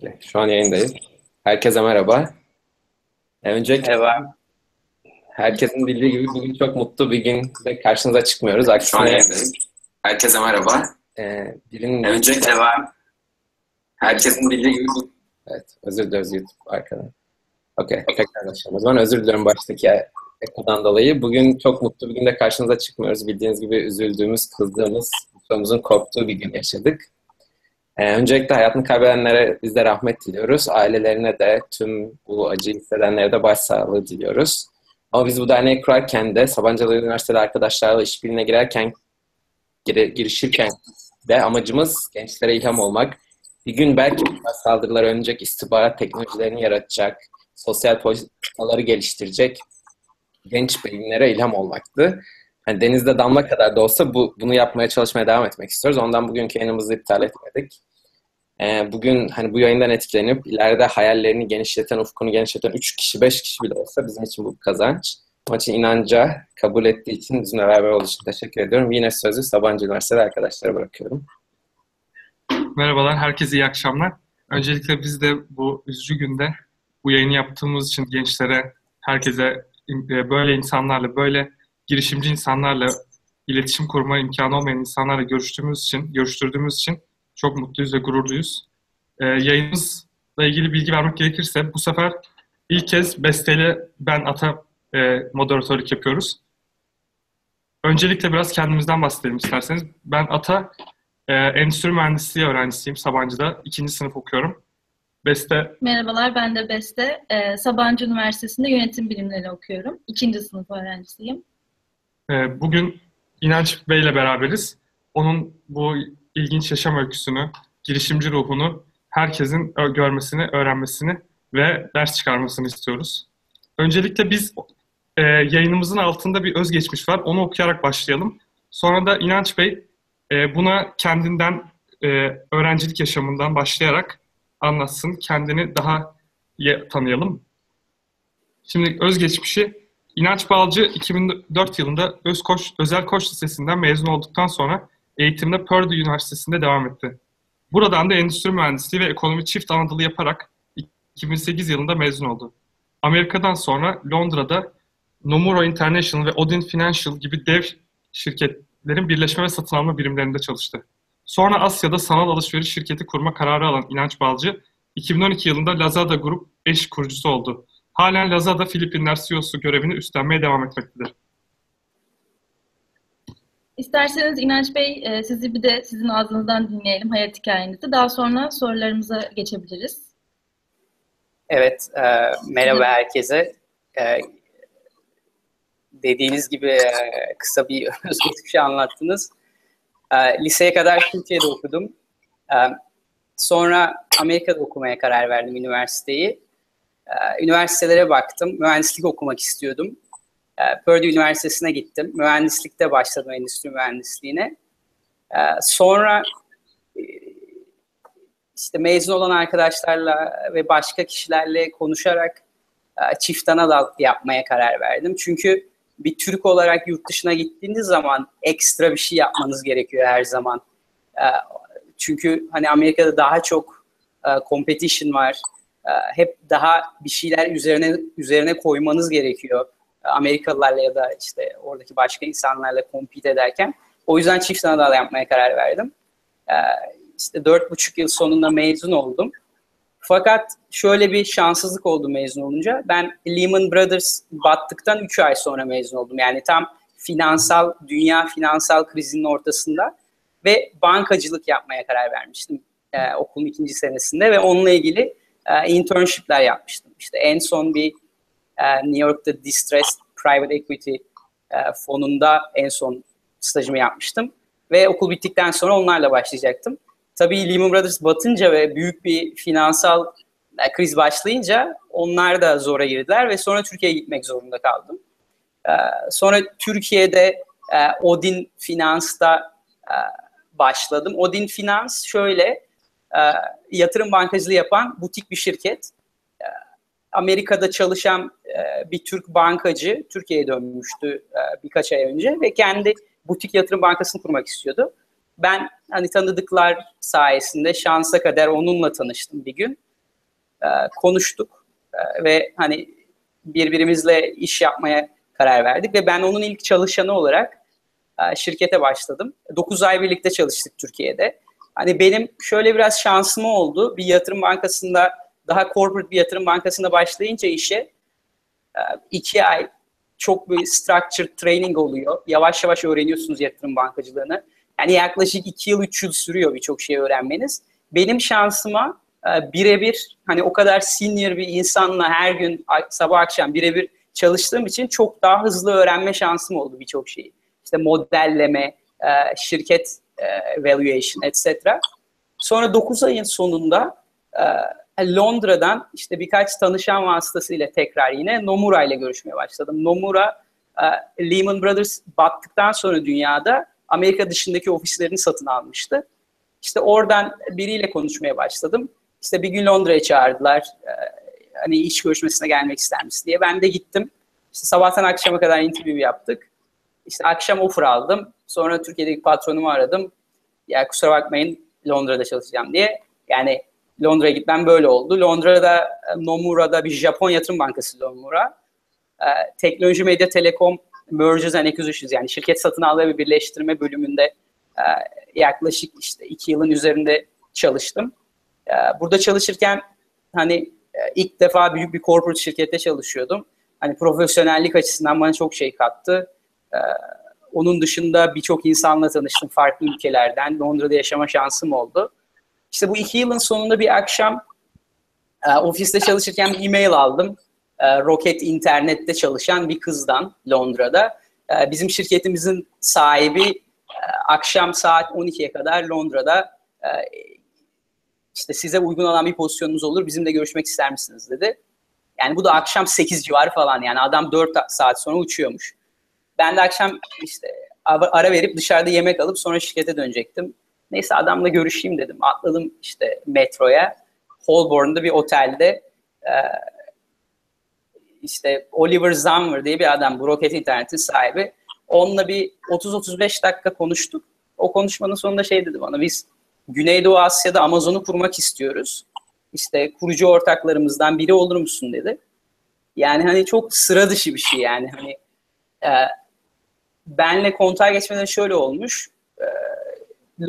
Peki, şu an yayındayız. Herkese merhaba. Öncelikle merhaba. herkesin bildiği gibi bugün çok mutlu bir gün ve karşınıza çıkmıyoruz. Aksine, şu an yayındayız. Herkese merhaba. E, birinin... Öncelikle merhaba. Herkesin bildiği gibi Evet, özür dileriz YouTube arkadan. Okey, tekrar başlayalım. O zaman özür diliyorum baştaki ekodan dolayı. Bugün çok mutlu bir günde karşınıza çıkmıyoruz. Bildiğiniz gibi üzüldüğümüz, kızdığımız, çoğumuzun korktuğu bir gün yaşadık. Ee, öncelikle hayatını kaybedenlere biz de rahmet diliyoruz. Ailelerine de tüm bu acıyı hissedenlere de başsağlığı diliyoruz. Ama biz bu derneği kurarken de Sabancılı Üniversiteli arkadaşlarla işbirliğine girerken gir, girişirken de amacımız gençlere ilham olmak. Bir gün belki saldırılar önecek istihbarat teknolojilerini yaratacak, sosyal politikaları geliştirecek genç beyinlere ilham olmaktı. Yani denizde damla kadar da olsa bu, bunu yapmaya çalışmaya devam etmek istiyoruz. Ondan bugünkü yayınımızı iptal etmedik. Ee, bugün hani bu yayından etkilenip ileride hayallerini genişleten, ufkunu genişleten 3 kişi, 5 kişi bile olsa bizim için bu bir kazanç. İçin inanca kabul ettiği için bizimle beraber olduğu için teşekkür ediyorum. Yine sözü Sabancı Üniversitesi arkadaşlara bırakıyorum. Merhabalar, herkese iyi akşamlar. Öncelikle biz de bu üzücü günde bu yayını yaptığımız için gençlere, herkese e, böyle insanlarla, böyle girişimci insanlarla iletişim kurma imkanı olmayan insanlarla görüştüğümüz için, görüştürdüğümüz için çok mutluyuz ve gururluyuz. Ee, yayınımızla ilgili bilgi vermek gerekirse bu sefer ilk kez Beste'yle ben Ata e, moderatörlük yapıyoruz. Öncelikle biraz kendimizden bahsedelim isterseniz. Ben Ata, e, endüstri mühendisliği öğrencisiyim Sabancı'da. ikinci sınıf okuyorum. Beste. Merhabalar, ben de Beste. E, Sabancı Üniversitesi'nde yönetim bilimleri okuyorum. İkinci sınıf öğrencisiyim. E, bugün İnanç Bey ile beraberiz. Onun bu ilginç yaşam öyküsünü, girişimci ruhunu herkesin görmesini, öğrenmesini ve ders çıkarmasını istiyoruz. Öncelikle biz e, yayınımızın altında bir özgeçmiş var. Onu okuyarak başlayalım. Sonra da İnanç Bey e, buna kendinden, e, öğrencilik yaşamından başlayarak anlatsın. Kendini daha iyi tanıyalım. Şimdi özgeçmişi İnanç Balcı 2004 yılında Özkoç, Özel Koç Lisesi'nden mezun olduktan sonra eğitimde Purdue Üniversitesi'nde devam etti. Buradan da endüstri mühendisliği ve ekonomi çift anadolu yaparak 2008 yılında mezun oldu. Amerika'dan sonra Londra'da Nomura International ve Odin Financial gibi dev şirketlerin birleşme ve satın alma birimlerinde çalıştı. Sonra Asya'da sanal alışveriş şirketi kurma kararı alan İnanç Balcı, 2012 yılında Lazada Group eş kurucusu oldu. Halen Lazada Filipinler CEO'su görevini üstlenmeye devam etmektedir. İsterseniz İnanç Bey e, sizi bir de sizin ağzınızdan dinleyelim hayat hikayenizi. Daha sonra sorularımıza geçebiliriz. Evet, e, merhaba herkese. E, dediğiniz gibi e, kısa bir özgeçmişi anlattınız. E, liseye kadar Türkiye'de okudum. E, sonra Amerika'da okumaya karar verdim üniversiteyi. E, üniversitelere baktım, mühendislik okumak istiyordum. E, Purdue Üniversitesi'ne gittim. Mühendislikte başladım endüstri mühendisliğine. E, sonra e, işte mezun olan arkadaşlarla ve başka kişilerle konuşarak çift ana dal yapmaya karar verdim. Çünkü bir Türk olarak yurt dışına gittiğiniz zaman ekstra bir şey yapmanız gerekiyor her zaman. Çünkü hani Amerika'da daha çok competition var. Hep daha bir şeyler üzerine üzerine koymanız gerekiyor. Amerikalılarla ya da işte oradaki başka insanlarla compete ederken. O yüzden çift anadal yapmaya karar verdim. Ee, işte dört buçuk yıl sonunda mezun oldum. Fakat şöyle bir şanssızlık oldu mezun olunca. Ben Lehman Brothers battıktan 3 ay sonra mezun oldum. Yani tam finansal, dünya finansal krizinin ortasında ve bankacılık yapmaya karar vermiştim e, okulun ikinci senesinde ve onunla ilgili e, internshipler yapmıştım. İşte en son bir e, New York'ta Distressed Private Equity e, fonunda en son stajımı yapmıştım. Ve okul bittikten sonra onlarla başlayacaktım. Tabii Lehman Brothers batınca ve büyük bir finansal e, kriz başlayınca onlar da zora girdiler ve sonra Türkiye'ye gitmek zorunda kaldım. Sonra Türkiye'de Odin Finans'ta başladım. Odin Finans şöyle yatırım bankacılığı yapan butik bir şirket. Amerika'da çalışan e, bir Türk bankacı Türkiye'ye dönmüştü e, birkaç ay önce ve kendi butik yatırım bankasını kurmak istiyordu. Ben hani tanıdıklar sayesinde şansa kadar onunla tanıştım bir gün e, konuştuk ve hani birbirimizle iş yapmaya karar verdik ve ben onun ilk çalışanı olarak şirkete başladım. 9 ay birlikte çalıştık Türkiye'de. Hani benim şöyle biraz şansım oldu. Bir yatırım bankasında daha corporate bir yatırım bankasında başlayınca işe e, iki ay çok bir structured training oluyor. Yavaş yavaş öğreniyorsunuz yatırım bankacılığını. Yani yaklaşık iki yıl, üç yıl sürüyor birçok şey öğrenmeniz. Benim şansıma e, birebir hani o kadar senior bir insanla her gün sabah akşam birebir çalıştığım için çok daha hızlı öğrenme şansım oldu birçok şeyi. İşte modelleme, e, şirket valuation, etc. Sonra 9 ayın sonunda Londra'dan işte birkaç tanışan vasıtasıyla tekrar yine Nomura ile görüşmeye başladım. Nomura, Lehman Brothers battıktan sonra dünyada Amerika dışındaki ofislerini satın almıştı. İşte oradan biriyle konuşmaya başladım. İşte bir gün Londra'ya çağırdılar. Ee, hani iş görüşmesine gelmek ister misin diye. Ben de gittim. İşte sabahtan akşama kadar interview yaptık. İşte akşam offer aldım. Sonra Türkiye'deki patronumu aradım. Ya kusura bakmayın Londra'da çalışacağım diye. Yani Londra'ya gitmem böyle oldu. Londra'da e, Nomura'da bir Japon yatırım bankası Nomura. Ee, teknoloji, medya, telekom, mergers and acquisitions yani şirket satın alma ve birleştirme bölümünde e, yaklaşık işte iki yılın üzerinde çalıştım. Ee, burada çalışırken hani e, ilk defa büyük bir corporate şirkette çalışıyordum. Hani profesyonellik açısından bana çok şey kattı. Ee, onun dışında birçok insanla tanıştım farklı ülkelerden. Londra'da yaşama şansım oldu. İşte bu iki yılın sonunda bir akşam e, ofiste çalışırken bir e-mail aldım. E, Rocket internette çalışan bir kızdan Londra'da. bizim şirketimizin sahibi akşam saat 12'ye kadar Londra'da işte size uygun olan bir pozisyonunuz olur, bizimle görüşmek ister misiniz dedi. Yani bu da akşam 8 civarı falan yani adam 4 saat sonra uçuyormuş. Ben de akşam işte ara verip dışarıda yemek alıp sonra şirkete dönecektim. Neyse adamla görüşeyim dedim. Atladım işte metroya. Holborn'da bir otelde e, işte Oliver Zammer diye bir adam, bu roket internetin sahibi. Onunla bir 30-35 dakika konuştuk. O konuşmanın sonunda şey dedi bana, biz Güneydoğu Asya'da Amazon'u kurmak istiyoruz. İşte kurucu ortaklarımızdan biri olur musun dedi. Yani hani çok sıra dışı bir şey yani hani e, benle kontağa geçmeden şöyle olmuş.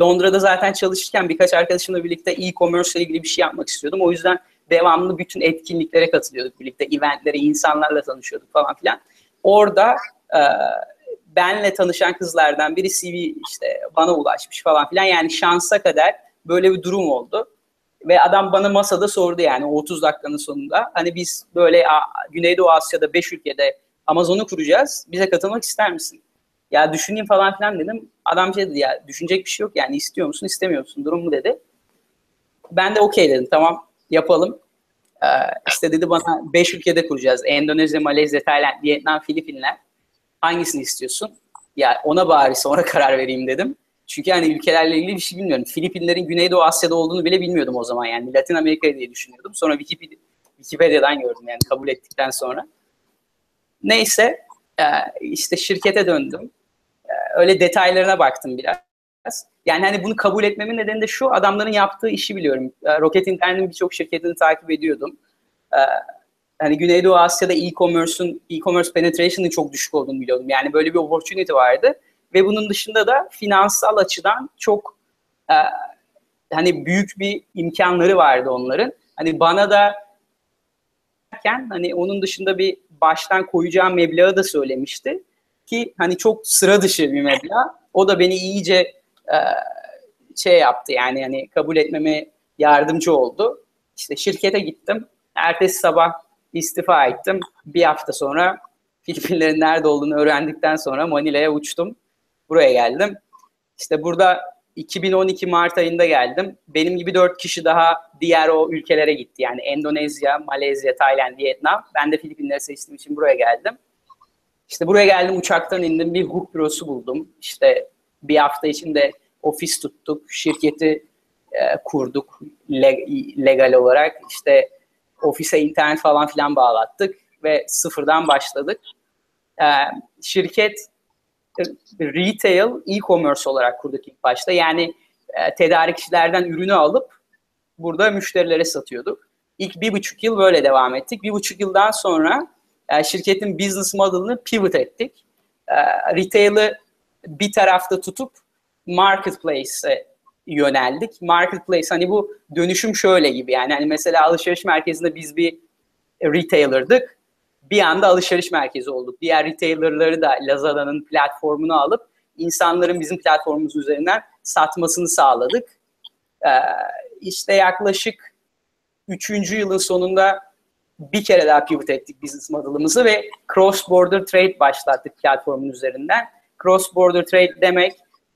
Londra'da zaten çalışırken birkaç arkadaşımla birlikte e-commerce ile ilgili bir şey yapmak istiyordum. O yüzden devamlı bütün etkinliklere katılıyorduk birlikte. Eventlere, insanlarla tanışıyorduk falan filan. Orada e, benle tanışan kızlardan biri CV işte bana ulaşmış falan filan. Yani şansa kadar böyle bir durum oldu. Ve adam bana masada sordu yani 30 dakikanın sonunda. Hani biz böyle Güneydoğu Asya'da 5 ülkede Amazon'u kuracağız. Bize katılmak ister misin? Ya düşüneyim falan filan dedim. Adam şey dedi ya düşünecek bir şey yok yani istiyor musun istemiyor musun durum mu dedi. Ben de okey dedim tamam yapalım. Ee, işte dedi bana 5 ülkede kuracağız. Endonezya, Malezya, Tayland, Vietnam, Filipinler. Hangisini istiyorsun? Ya ona bari sonra karar vereyim dedim. Çünkü hani ülkelerle ilgili bir şey bilmiyorum. Filipinlerin Güneydoğu Asya'da olduğunu bile bilmiyordum o zaman yani. Latin Amerika diye düşünüyordum. Sonra Wikipedia, Wikipedia'dan gördüm yani kabul ettikten sonra. Neyse e, işte şirkete döndüm. Öyle detaylarına baktım biraz. Yani hani bunu kabul etmemin nedeni de şu adamların yaptığı işi biliyorum. E, Rocket Internet'in birçok şirketini takip ediyordum hani Güneydoğu Asya'da e-commerce'un e-commerce penetration'ın çok düşük olduğunu biliyordum. Yani böyle bir opportunity vardı ve bunun dışında da finansal açıdan çok e, hani büyük bir imkanları vardı onların. Hani bana da hani onun dışında bir baştan koyacağım meblağı da söylemişti ki hani çok sıra dışı bir meblağ. O da beni iyice e, şey yaptı yani hani kabul etmeme yardımcı oldu. İşte şirkete gittim. Ertesi sabah istifa ettim. Bir hafta sonra Filipinlerin nerede olduğunu öğrendikten sonra Manila'ya uçtum. Buraya geldim. İşte burada 2012 Mart ayında geldim. Benim gibi dört kişi daha diğer o ülkelere gitti. Yani Endonezya, Malezya, Tayland, Vietnam. Ben de Filipinleri seçtiğim için buraya geldim. İşte buraya geldim uçaktan indim. Bir hukuk bürosu buldum. İşte bir hafta içinde ofis tuttuk. Şirketi e, kurduk legal olarak. İşte ofise internet falan filan bağlattık ve sıfırdan başladık. Ee, şirket e, retail, e-commerce olarak kurduk ilk başta. Yani e, tedarikçilerden ürünü alıp burada müşterilere satıyorduk. İlk bir buçuk yıl böyle devam ettik. Bir buçuk yıldan sonra e, şirketin business model'ını pivot ettik. E, retail'ı bir tarafta tutup marketplace'e yöneldik. Marketplace hani bu dönüşüm şöyle gibi yani hani mesela alışveriş merkezinde biz bir retailer'dık. Bir anda alışveriş merkezi olduk. Diğer retailer'ları da Lazada'nın platformunu alıp insanların bizim platformumuz üzerinden satmasını sağladık. Ee, işte yaklaşık üçüncü yılın sonunda bir kere daha pivot ettik business model'ımızı ve cross border trade başlattık platformun üzerinden. Cross border trade demek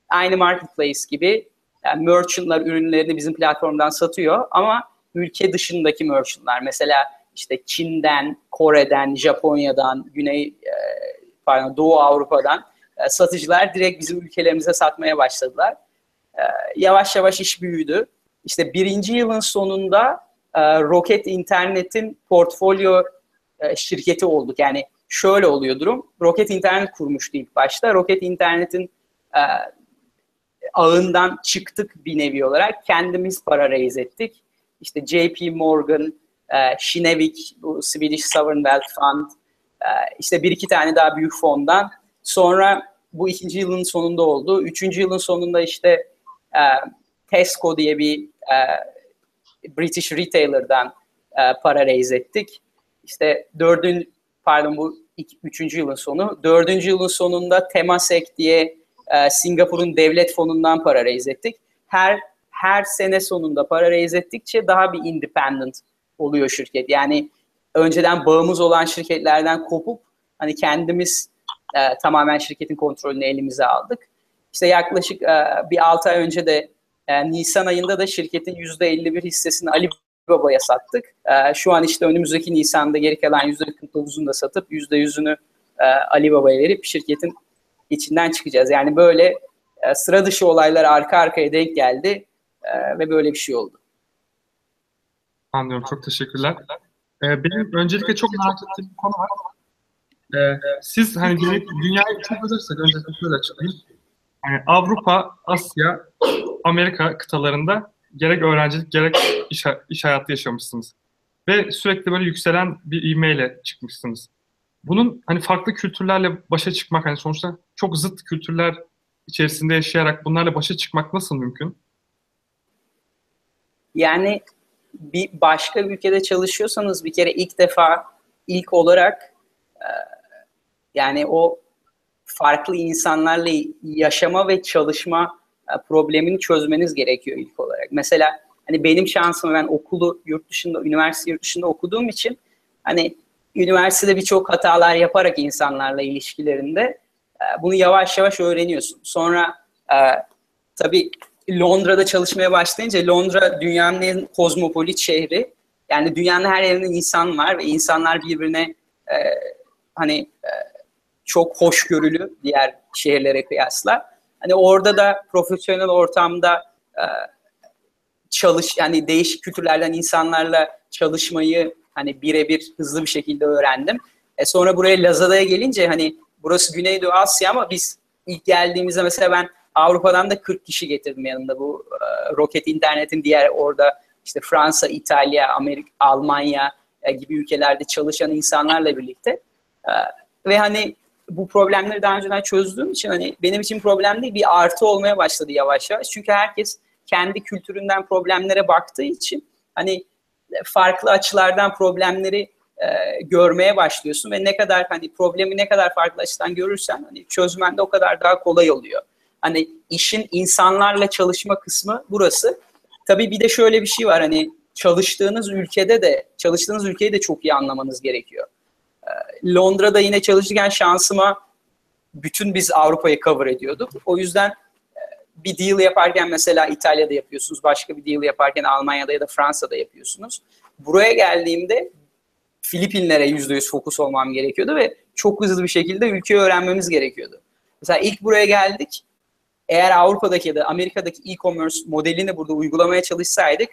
aynı marketplace gibi yani merchantlar ürünlerini bizim platformdan satıyor ama ülke dışındaki merchantlar mesela işte Çin'den, Kore'den, Japonya'dan, Güney e, pardon Doğu Avrupa'dan e, satıcılar direkt bizim ülkelerimize satmaya başladılar. E, yavaş yavaş iş büyüdü. İşte birinci yılın sonunda Rocket İnternet'in portfolyo şirketi olduk. Yani şöyle oluyor durum. Rocket İnternet kurmuştu ilk başta. Rocket İnternet'in ağından çıktık bir nevi olarak. Kendimiz para raise ettik. İşte JP Morgan, e, bu Swedish Sovereign Wealth Fund, e, işte bir iki tane daha büyük fondan. Sonra bu ikinci yılın sonunda oldu. Üçüncü yılın sonunda işte e, Tesco diye bir e, British retailer'dan e, para raise ettik. İşte dördün, pardon bu iki, üçüncü yılın sonu. Dördüncü yılın sonunda Temasek diye e, Singapur'un devlet fonundan para raise ettik. Her her sene sonunda para raise ettikçe daha bir independent oluyor şirket. Yani önceden bağımız olan şirketlerden kopup hani kendimiz e, tamamen şirketin kontrolünü elimize aldık. İşte yaklaşık e, bir 6 ay önce de e, Nisan ayında da şirketin %51 hissesini Ali Baba'ya sattık. E, şu an işte önümüzdeki Nisan'da geri kalan %49'unu da satıp %100'ünü e, Ali Baba'ya verip şirketin içinden çıkacağız. Yani böyle e, sıra dışı olaylar arka arkaya denk geldi e, ve böyle bir şey oldu. Anlıyorum. Çok teşekkürler. Ee, benim öncelikle çok merak ettiğim bir konu var. Ee, siz hani dünyayı çok alırsak önce şöyle açıklayayım. Yani Avrupa, Asya, Amerika kıtalarında gerek öğrencilik gerek iş, iş hayatı yaşamışsınız. Ve sürekli böyle yükselen bir ivmeyle çıkmışsınız bunun hani farklı kültürlerle başa çıkmak hani sonuçta çok zıt kültürler içerisinde yaşayarak bunlarla başa çıkmak nasıl mümkün? Yani bir başka bir ülkede çalışıyorsanız bir kere ilk defa ilk olarak e, yani o farklı insanlarla yaşama ve çalışma problemini çözmeniz gerekiyor ilk olarak. Mesela hani benim şansım ben okulu yurt dışında, üniversite yurt dışında okuduğum için hani üniversitede birçok hatalar yaparak insanlarla ilişkilerinde e, bunu yavaş yavaş öğreniyorsun. Sonra e, tabii Londra'da çalışmaya başlayınca Londra dünyanın en kozmopolit şehri. Yani dünyanın her yerinde insan var ve insanlar birbirine e, hani e, çok hoşgörülü diğer şehirlere kıyasla. Hani orada da profesyonel ortamda e, çalış yani değişik kültürlerden insanlarla çalışmayı hani birebir hızlı bir şekilde öğrendim. E sonra buraya Lazada'ya gelince hani burası Güneydoğu Asya ama biz ilk geldiğimizde mesela ben Avrupa'dan da 40 kişi getirdim yanında bu e, Rocket internetin diğer orada işte Fransa, İtalya, Amerika, Almanya e, gibi ülkelerde çalışan insanlarla birlikte. Ve hani bu problemleri daha önceden çözdüğüm için hani benim için problem değil bir artı olmaya başladı yavaş yavaş. Çünkü herkes kendi kültüründen problemlere baktığı için hani farklı açılardan problemleri e, görmeye başlıyorsun ve ne kadar hani problemi ne kadar farklı açıdan görürsen hani çözmen de o kadar daha kolay oluyor. Hani işin insanlarla çalışma kısmı burası. Tabii bir de şöyle bir şey var hani çalıştığınız ülkede de çalıştığınız ülkeyi de çok iyi anlamanız gerekiyor. E, Londra'da yine çalışırken şansıma bütün biz Avrupa'yı cover ediyorduk. O yüzden bir deal yaparken mesela İtalya'da yapıyorsunuz, başka bir deal yaparken Almanya'da ya da Fransa'da yapıyorsunuz. Buraya geldiğimde Filipinlere %100 fokus olmam gerekiyordu ve çok hızlı bir şekilde ülkeyi öğrenmemiz gerekiyordu. Mesela ilk buraya geldik. Eğer Avrupa'daki ya da Amerika'daki e-commerce modelini burada uygulamaya çalışsaydık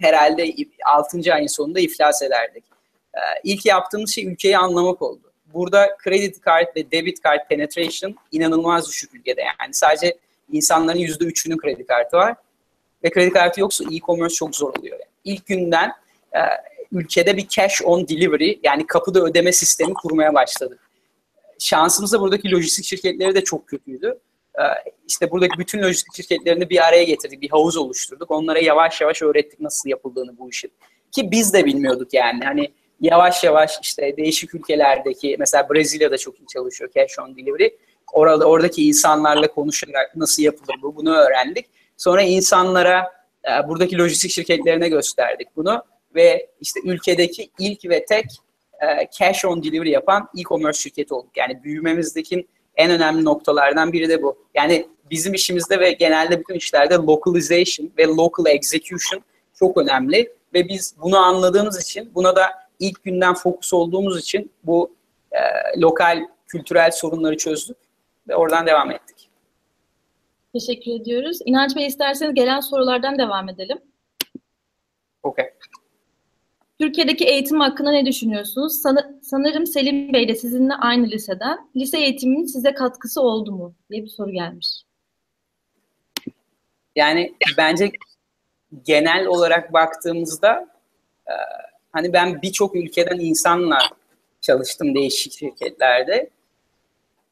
herhalde 6. ayın sonunda iflas ederdik. Ee, ilk yaptığımız şey ülkeyi anlamak oldu. Burada kredi kart ve debit kart penetration inanılmaz düşük ülkede. Yani sadece insanların yüzde üçünün kredi kartı var. Ve kredi kartı yoksa e-commerce çok zor oluyor. Yani. İlk günden e, ülkede bir cash on delivery yani kapıda ödeme sistemi kurmaya başladık. Şansımızda buradaki lojistik şirketleri de çok kötüydü. Ee, işte buradaki bütün lojistik şirketlerini bir araya getirdik, bir havuz oluşturduk. Onlara yavaş yavaş öğrettik nasıl yapıldığını bu işin. Ki biz de bilmiyorduk yani. Hani yavaş yavaş işte değişik ülkelerdeki mesela Brezilya'da çok iyi çalışıyor cash on delivery. Orada oradaki insanlarla konuşarak nasıl yapılır bu bunu öğrendik. Sonra insanlara e, buradaki lojistik şirketlerine gösterdik bunu ve işte ülkedeki ilk ve tek e, cash on delivery yapan e-commerce şirketi olduk. Yani büyümemizdeki en önemli noktalardan biri de bu. Yani bizim işimizde ve genelde bütün işlerde localization ve local execution çok önemli ve biz bunu anladığımız için buna da ilk günden fokus olduğumuz için bu e, lokal kültürel sorunları çözdük ve oradan devam ettik. Teşekkür ediyoruz. İnanç Bey isterseniz gelen sorulardan devam edelim. Okey. Türkiye'deki eğitim hakkında ne düşünüyorsunuz? San- sanırım Selim Bey de sizinle aynı liseden. Lise eğitiminin size katkısı oldu mu? diye bir soru gelmiş. Yani bence genel olarak baktığımızda e, hani ben birçok ülkeden insanla çalıştım değişik şirketlerde.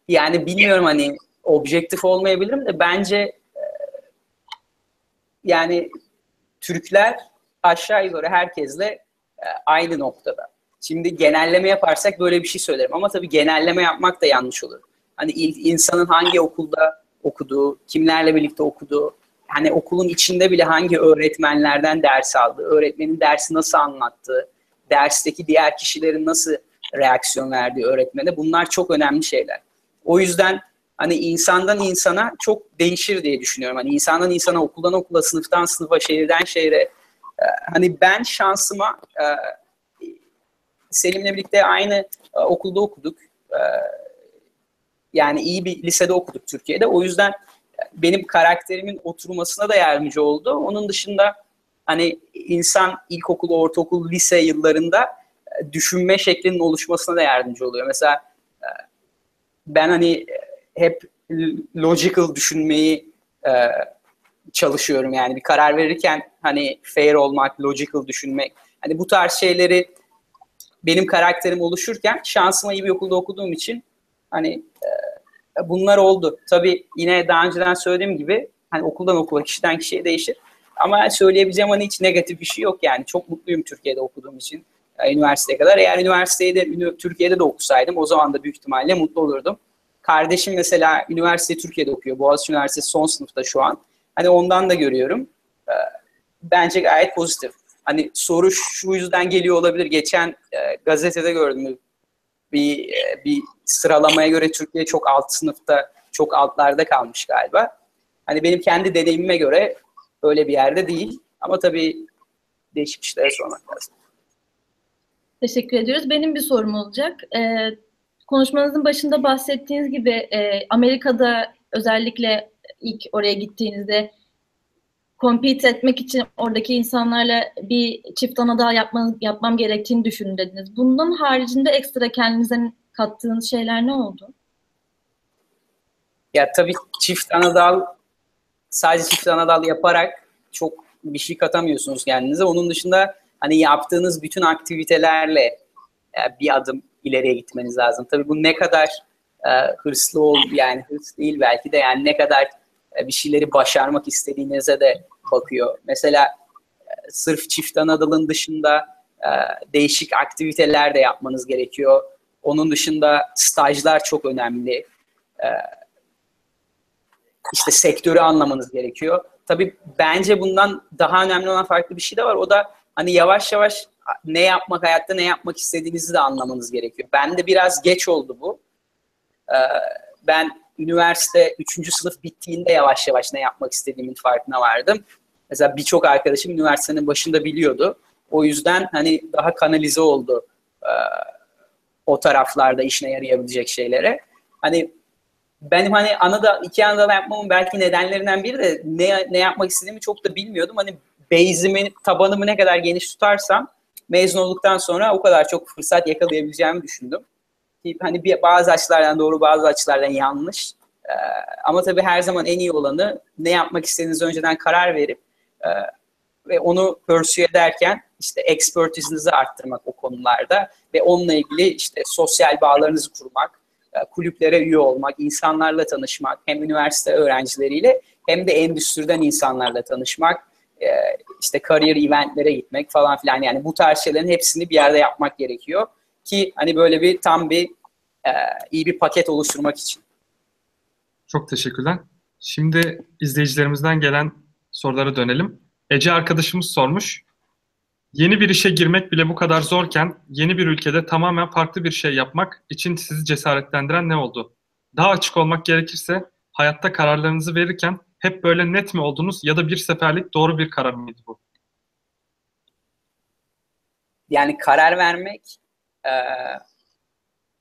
Yani bilmiyorum hani objektif olmayabilirim de bence e, yani Türkler aşağı yukarı herkesle e, aynı noktada. Şimdi genelleme yaparsak böyle bir şey söylerim ama tabii genelleme yapmak da yanlış olur. Hani insanın hangi okulda okuduğu, kimlerle birlikte okuduğu, hani okulun içinde bile hangi öğretmenlerden ders aldığı, öğretmenin dersi nasıl anlattığı, dersteki diğer kişilerin nasıl reaksiyon verdiği öğretmene bunlar çok önemli şeyler. O yüzden hani insandan insana çok değişir diye düşünüyorum. Hani insandan insana, okuldan okula, sınıftan sınıfa, şehirden şehire. E, hani ben şansıma e, Selim'le birlikte aynı e, okulda okuduk. Yani iyi bir lisede okuduk Türkiye'de. O yüzden benim karakterimin oturmasına da yardımcı oldu. Onun dışında hani insan ilkokul, ortaokul, lise yıllarında düşünme şeklinin oluşmasına da yardımcı oluyor. Mesela ben hani hep logical düşünmeyi e, çalışıyorum yani bir karar verirken hani fair olmak, logical düşünmek hani bu tarz şeyleri benim karakterim oluşurken şansıma iyi bir okulda okuduğum için hani e, bunlar oldu. Tabii yine daha önceden söylediğim gibi hani okuldan okula, kişiden kişiye değişir. Ama söyleyebileceğim hani hiç negatif bir şey yok yani. Çok mutluyum Türkiye'de okuduğum için e, üniversiteye kadar. Eğer üniversiteyi de Türkiye'de de okusaydım o zaman da büyük ihtimalle mutlu olurdum. Kardeşim mesela üniversite Türkiye'de okuyor. Boğaziçi Üniversitesi son sınıfta şu an. Hani ondan da görüyorum. Ee, bence gayet pozitif. Hani soru şu yüzden geliyor olabilir. Geçen e, gazetede gördüm bir e, bir sıralamaya göre Türkiye çok alt sınıfta, çok altlarda kalmış galiba. Hani benim kendi deneyimime göre öyle bir yerde değil. Ama tabii değişik işlere sormak lazım. Teşekkür ediyoruz. Benim bir sorum olacak. Ee, konuşmanızın başında bahsettiğiniz gibi e, Amerika'da özellikle ilk oraya gittiğinizde compete etmek için oradaki insanlarla bir çift ana daha yapmanız, yapmam gerektiğini düşünün dediniz. Bundan haricinde ekstra kendinize kattığınız şeyler ne oldu? Ya tabii çift anadal sadece çift anadal yaparak çok bir şey katamıyorsunuz kendinize. Onun dışında hani yaptığınız bütün aktivitelerle bir adım ileriye gitmeniz lazım. Tabii bu ne kadar e, hırslı ol yani hırs değil belki de yani ne kadar e, bir şeyleri başarmak istediğinize de bakıyor. Mesela e, sırf çift anadalın dışında e, değişik aktiviteler de yapmanız gerekiyor. Onun dışında stajlar çok önemli. E, işte sektörü anlamanız gerekiyor. Tabii bence bundan daha önemli olan farklı bir şey de var. O da hani yavaş yavaş ne yapmak, hayatta ne yapmak istediğinizi de anlamanız gerekiyor. Ben de biraz geç oldu bu. Ee, ben üniversite 3. sınıf bittiğinde yavaş yavaş ne yapmak istediğimin farkına vardım. Mesela birçok arkadaşım üniversitenin başında biliyordu. O yüzden hani daha kanalize oldu e, o taraflarda işine yarayabilecek şeylere. Hani benim hani anada iki anada yapmamın belki nedenlerinden biri de ne, ne yapmak istediğimi çok da bilmiyordum. Hani base'imi, tabanımı ne kadar geniş tutarsam mezun olduktan sonra o kadar çok fırsat yakalayabileceğimi düşündüm. Hani bir, bazı açılardan doğru bazı açılardan yanlış. Ee, ama tabii her zaman en iyi olanı ne yapmak istediğinizi önceden karar verip e, ve onu pursue ederken işte expertise'inizi arttırmak o konularda ve onunla ilgili işte sosyal bağlarınızı kurmak, e, kulüplere üye olmak, insanlarla tanışmak, hem üniversite öğrencileriyle hem de endüstriden insanlarla tanışmak, e, işte kariyer eventlere gitmek falan filan yani bu tarz şeylerin hepsini bir yerde yapmak gerekiyor ki hani böyle bir tam bir e, iyi bir paket oluşturmak için. Çok teşekkürler. Şimdi izleyicilerimizden gelen sorulara dönelim. Ece arkadaşımız sormuş. Yeni bir işe girmek bile bu kadar zorken yeni bir ülkede tamamen farklı bir şey yapmak için sizi cesaretlendiren ne oldu? Daha açık olmak gerekirse hayatta kararlarınızı verirken hep böyle net mi oldunuz ya da bir seferlik doğru bir karar mıydı bu? Yani karar vermek e,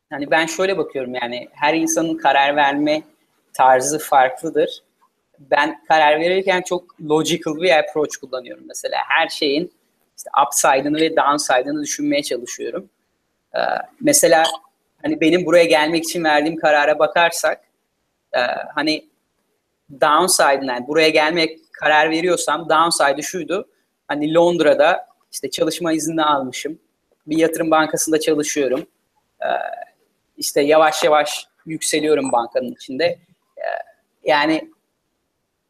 hani ben şöyle bakıyorum yani her insanın karar verme tarzı farklıdır. Ben karar verirken çok logical bir approach kullanıyorum. Mesela her şeyin işte upside'ını ve downside'ını düşünmeye çalışıyorum. Ee, mesela hani benim buraya gelmek için verdiğim karara bakarsak e, hani downside'ına yani buraya gelmek karar veriyorsam downside'ı şuydu. Hani Londra'da işte çalışma izni almışım. Bir yatırım bankasında çalışıyorum. Ee, işte yavaş yavaş yükseliyorum bankanın içinde. Ee, yani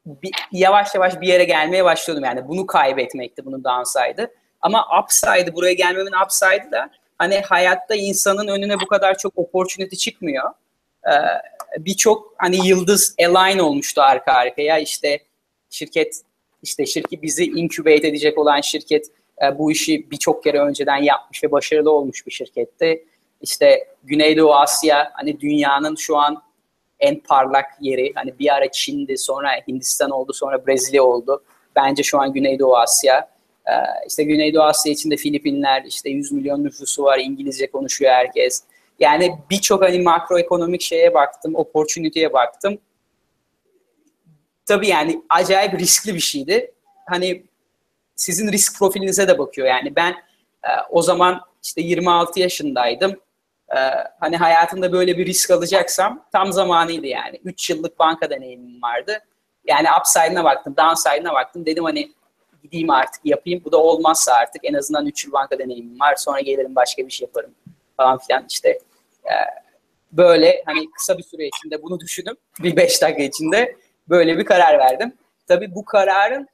bir, yavaş yavaş bir yere gelmeye başlıyordum yani bunu kaybetmekti bunun downside'ı. Ama upside'ı buraya gelmemin upside'ı da hani hayatta insanın önüne bu kadar çok opportunity çıkmıyor. Ee, Birçok hani yıldız align olmuştu arka arkaya işte şirket işte şirket bizi incubate edecek olan şirket e, bu işi birçok kere önceden yapmış ve başarılı olmuş bir şirketti. İşte Güneydoğu Asya hani dünyanın şu an en parlak yeri. Hani bir ara Çin'di, sonra Hindistan oldu, sonra Brezilya oldu. Bence şu an Güneydoğu Asya. Ee, işte Güneydoğu Asya içinde Filipinler, işte 100 milyon nüfusu var, İngilizce konuşuyor herkes. Yani birçok hani makroekonomik şeye baktım, opportunity'ye baktım. Tabii yani acayip riskli bir şeydi. Hani sizin risk profilinize de bakıyor. Yani ben e, o zaman işte 26 yaşındaydım. E, hani hayatımda böyle bir risk alacaksam tam zamanıydı yani. 3 yıllık banka deneyimim vardı. Yani upside'ına baktım, downside'ına baktım. Dedim hani gideyim artık yapayım. Bu da olmazsa artık en azından 3 yıl banka deneyimim var. Sonra gelirim başka bir şey yaparım falan filan işte. E, böyle hani kısa bir süre içinde bunu düşündüm. Bir 5 dakika içinde böyle bir karar verdim. Tabii bu kararın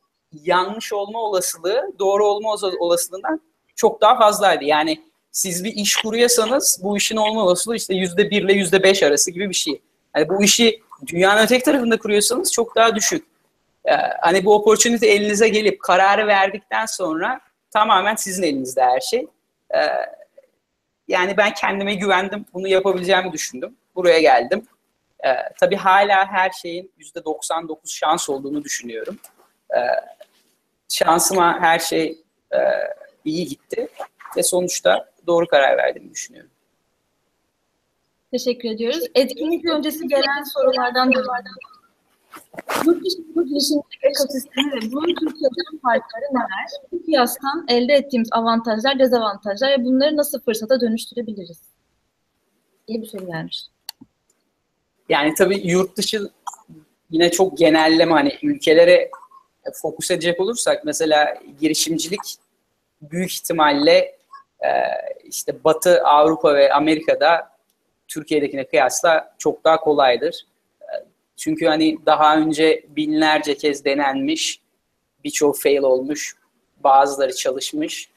yanlış olma olasılığı doğru olma olasılığından çok daha fazlaydı. Yani siz bir iş kuruyorsanız bu işin olma olasılığı işte yüzde bir ile yüzde beş arası gibi bir şey. Yani bu işi dünyanın öteki tarafında kuruyorsanız çok daha düşük. Ee, hani bu opportunity elinize gelip kararı verdikten sonra tamamen sizin elinizde her şey. Ee, yani ben kendime güvendim. Bunu yapabileceğimi düşündüm. Buraya geldim. Ee, tabii hala her şeyin yüzde 99 şans olduğunu düşünüyorum. Ee, şansıma her şey e, iyi gitti ve sonuçta doğru karar verdiğimi düşünüyorum. Teşekkür ediyoruz. Etkinlik öncesi gelen sorulardan da Yurt dışı girişimcilik ekosistemi ve bunun Türkiye'den farkları neler? Bu kıyastan elde ettiğimiz avantajlar, dezavantajlar ve bunları nasıl fırsata dönüştürebiliriz? İyi bir soru gelmiş. Yani tabii yurt dışı yine çok genelleme hani ülkelere fokus edecek olursak mesela girişimcilik büyük ihtimalle e, işte Batı Avrupa ve Amerika'da Türkiye'dekine kıyasla çok daha kolaydır. E, çünkü hani daha önce binlerce kez denenmiş, birçoğu fail olmuş, bazıları çalışmış.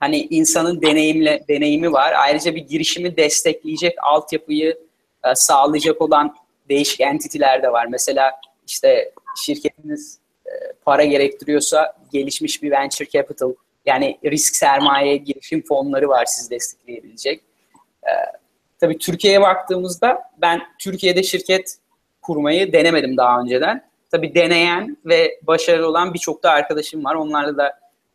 Hani insanın deneyimle deneyimi var. Ayrıca bir girişimi destekleyecek altyapıyı e, sağlayacak olan değişik entitiler de var. Mesela işte şirketiniz e, para gerektiriyorsa gelişmiş bir venture capital yani risk sermaye girişim fonları var sizi destekleyebilecek. Ee, tabii Türkiye'ye baktığımızda ben Türkiye'de şirket kurmayı denemedim daha önceden. Tabii deneyen ve başarılı olan birçok da arkadaşım var. Onlarla da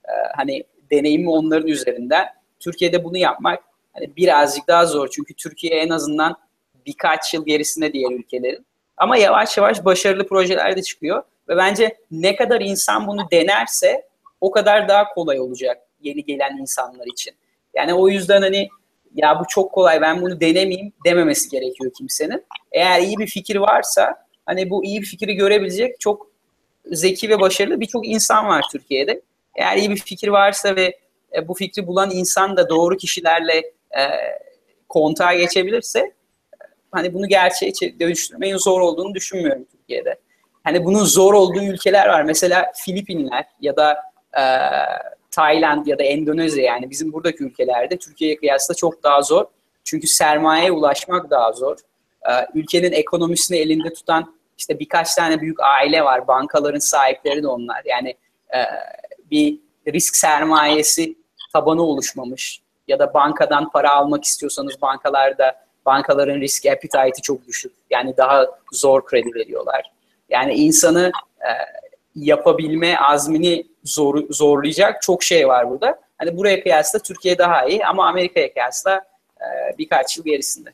e, hani deneyimi onların üzerinden. Türkiye'de bunu yapmak hani birazcık daha zor. Çünkü Türkiye en azından birkaç yıl gerisinde diğer ülkelerin. Ama yavaş yavaş başarılı projeler de çıkıyor. Ve bence ne kadar insan bunu denerse o kadar daha kolay olacak yeni gelen insanlar için. Yani o yüzden hani ya bu çok kolay ben bunu denemeyeyim dememesi gerekiyor kimsenin. Eğer iyi bir fikir varsa hani bu iyi bir fikri görebilecek çok zeki ve başarılı birçok insan var Türkiye'de. eğer iyi bir fikir varsa ve e, bu fikri bulan insan da doğru kişilerle e, kontağa geçebilirse hani bunu gerçeğe dönüştürmeyin zor olduğunu düşünmüyorum Türkiye'de. Hani bunun zor olduğu ülkeler var. Mesela Filipinler ya da e, Tayland ya da Endonezya yani bizim buradaki ülkelerde Türkiye'ye kıyasla çok daha zor. Çünkü sermayeye ulaşmak daha zor. E, ülkenin ekonomisini elinde tutan işte birkaç tane büyük aile var. Bankaların sahipleri de onlar. Yani e, bir risk sermayesi tabanı oluşmamış. Ya da bankadan para almak istiyorsanız bankalarda bankaların risk appetite'i çok düşük. Yani daha zor kredi veriyorlar. Yani insanı e, yapabilme azmini zor, zorlayacak çok şey var burada. Hani buraya kıyasla Türkiye daha iyi ama Amerika'ya kıyasla e, birkaç yıl gerisinde.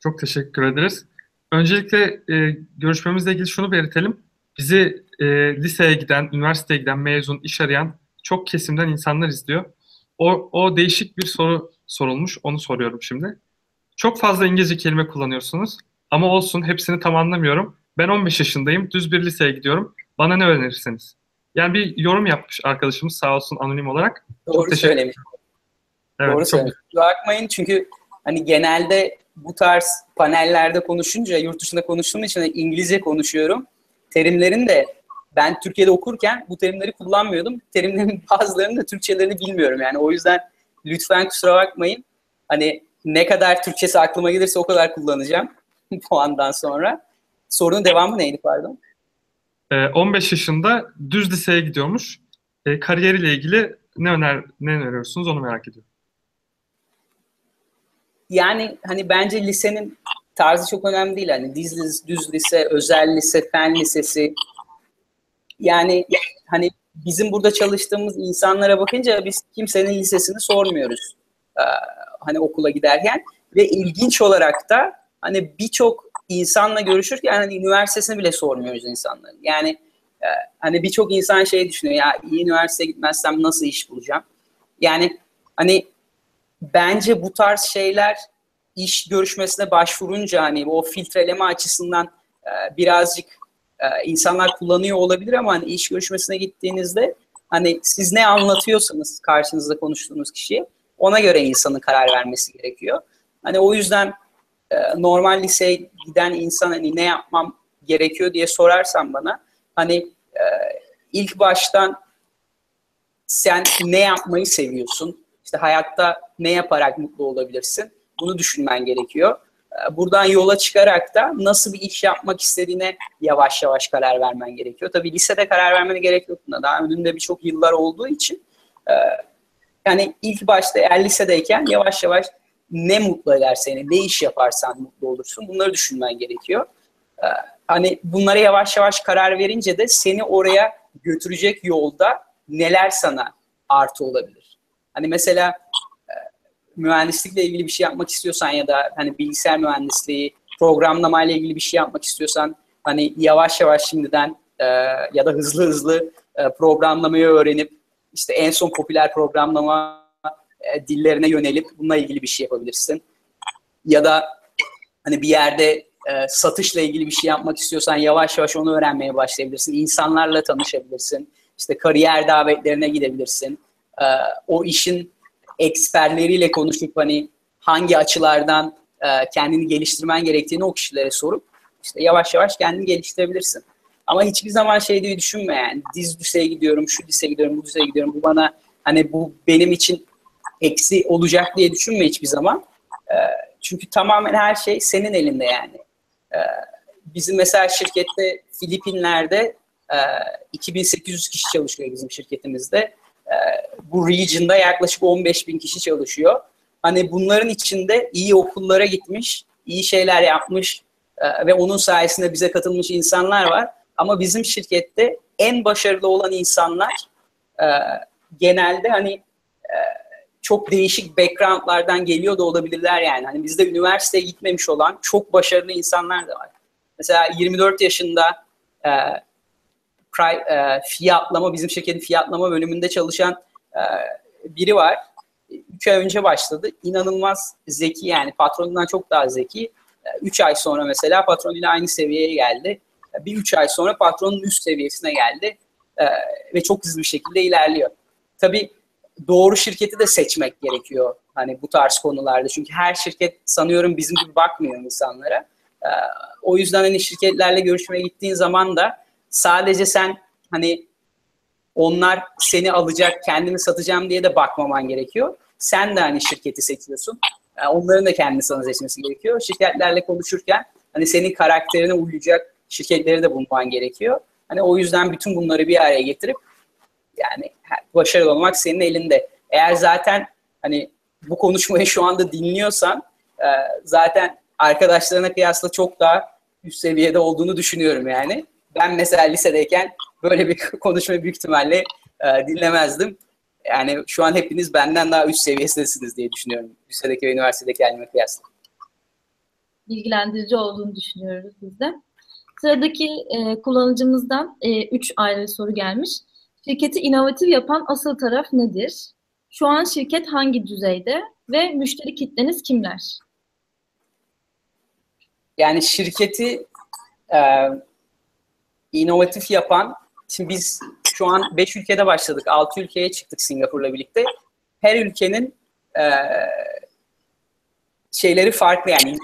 Çok teşekkür ederiz. Öncelikle e, görüşmemizle ilgili şunu belirtelim. Bizi e, liseye giden, üniversiteye giden, mezun, iş arayan çok kesimden insanlar izliyor. O, o değişik bir soru sorulmuş. Onu soruyorum şimdi. Çok fazla İngilizce kelime kullanıyorsunuz. Ama olsun hepsini tam anlamıyorum. Ben 15 yaşındayım. Düz bir liseye gidiyorum. Bana ne önerirsiniz? Yani bir yorum yapmış arkadaşımız sağ olsun anonim olarak. Doğru çok teşekkür... söylemiş. Evet, Doğru çok... söylemiş. Bakmayın çünkü hani genelde bu tarz panellerde konuşunca, yurt dışında konuştuğum için İngilizce konuşuyorum. Terimlerin de ben Türkiye'de okurken bu terimleri kullanmıyordum. Terimlerin bazılarını da Türkçelerini bilmiyorum. Yani o yüzden lütfen kusura bakmayın. Hani ne kadar Türkçesi aklıma gelirse o kadar kullanacağım bu andan sonra. Sorunun devamı neydi pardon? 15 ee, yaşında düz liseye gidiyormuş. E, kariyeriyle ilgili ne öner ne öneriyorsunuz onu merak ediyorum. Yani hani bence lisenin tarzı çok önemli değil. Hani düz, düz lise, özel lise, fen lisesi. Yani hani bizim burada çalıştığımız insanlara bakınca biz kimsenin lisesini sormuyoruz. Ee, hani okula giderken ve ilginç olarak da hani birçok insanla görüşürken hani üniversitesini bile sormuyoruz insanların. Yani e, hani birçok insan şey düşünüyor ya iyi üniversiteye gitmezsem nasıl iş bulacağım? Yani hani bence bu tarz şeyler iş görüşmesine başvurunca hani o filtreleme açısından e, birazcık e, insanlar kullanıyor olabilir ama hani iş görüşmesine gittiğinizde hani siz ne anlatıyorsanız karşınızda konuştuğunuz kişiye ona göre insanın karar vermesi gerekiyor. Hani o yüzden normal liseye giden insan hani ne yapmam gerekiyor diye sorarsan bana hani e, ilk baştan sen ne yapmayı seviyorsun? İşte hayatta ne yaparak mutlu olabilirsin? Bunu düşünmen gerekiyor. E, buradan yola çıkarak da nasıl bir iş yapmak istediğine yavaş yavaş karar vermen gerekiyor. Tabii lisede karar vermene gerek yok. Daha önünde birçok yıllar olduğu için yani ilk başta eğer lisedeyken yavaş yavaş ne mutlu eder seni, ne iş yaparsan mutlu olursun bunları düşünmen gerekiyor. Ee, hani bunlara yavaş yavaş karar verince de seni oraya götürecek yolda neler sana artı olabilir. Hani mesela e, mühendislikle ilgili bir şey yapmak istiyorsan ya da hani bilgisayar mühendisliği, programlama ile ilgili bir şey yapmak istiyorsan hani yavaş yavaş şimdiden e, ya da hızlı hızlı e, programlamayı öğrenip işte en son popüler programlama e, dillerine yönelip bununla ilgili bir şey yapabilirsin. Ya da hani bir yerde e, satışla ilgili bir şey yapmak istiyorsan yavaş yavaş onu öğrenmeye başlayabilirsin. İnsanlarla tanışabilirsin. İşte kariyer davetlerine gidebilirsin. E, o işin eksperleriyle konuşup hani hangi açılardan e, kendini geliştirmen gerektiğini o kişilere sorup işte yavaş yavaş kendini geliştirebilirsin. Ama hiçbir zaman şey diye düşünme yani diz liseye gidiyorum, şu liseye gidiyorum, bu liseye gidiyorum. Bu bana hani bu benim için eksi olacak diye düşünme hiçbir zaman. E, çünkü tamamen her şey senin elinde yani. E, bizim mesela şirkette Filipinler'de e, 2800 kişi çalışıyor bizim şirketimizde. E, bu region'da yaklaşık 15 bin kişi çalışıyor. Hani bunların içinde iyi okullara gitmiş, iyi şeyler yapmış e, ve onun sayesinde bize katılmış insanlar var. Ama bizim şirkette en başarılı olan insanlar e, genelde hani e, çok değişik backgroundlardan geliyor da olabilirler yani. Hani bizde üniversiteye gitmemiş olan çok başarılı insanlar da var. Mesela 24 yaşında e, e, fiyatlama, bizim şirketin fiyatlama bölümünde çalışan e, biri var. 3 ay önce başladı. İnanılmaz zeki yani patronundan çok daha zeki. 3 ay sonra mesela patronuyla aynı seviyeye geldi. Bir 3 ay sonra patronun üst seviyesine geldi. e, ve çok hızlı bir şekilde ilerliyor. Tabii doğru şirketi de seçmek gerekiyor hani bu tarz konularda. Çünkü her şirket sanıyorum bizim gibi bakmıyor insanlara. E, o yüzden hani şirketlerle görüşmeye gittiğin zaman da sadece sen hani onlar seni alacak, kendini satacağım diye de bakmaman gerekiyor. Sen de hani şirketi seçiyorsun. Yani onların da kendini sana seçmesi gerekiyor. Şirketlerle konuşurken hani senin karakterine uyacak şirketleri de bulman gerekiyor. Hani o yüzden bütün bunları bir araya getirip yani başarılı olmak senin elinde. Eğer zaten hani bu konuşmayı şu anda dinliyorsan e, zaten arkadaşlarına kıyasla çok daha üst seviyede olduğunu düşünüyorum yani. Ben mesela lisedeyken böyle bir konuşma büyük ihtimalle e, dinlemezdim. Yani şu an hepiniz benden daha üst seviyesindesiniz diye düşünüyorum. Lisedeki ve üniversitedeki halime kıyasla. Bilgilendirici olduğunu düşünüyoruz biz de. Sıradaki e, kullanıcımızdan e, üç ayrı soru gelmiş. Şirketi inovatif yapan asıl taraf nedir? Şu an şirket hangi düzeyde ve müşteri kitleniz kimler? Yani şirketi e, inovatif yapan, şimdi biz şu an 5 ülkede başladık, 6 ülkeye çıktık Singapur'la birlikte. Her ülkenin e, şeyleri farklı yani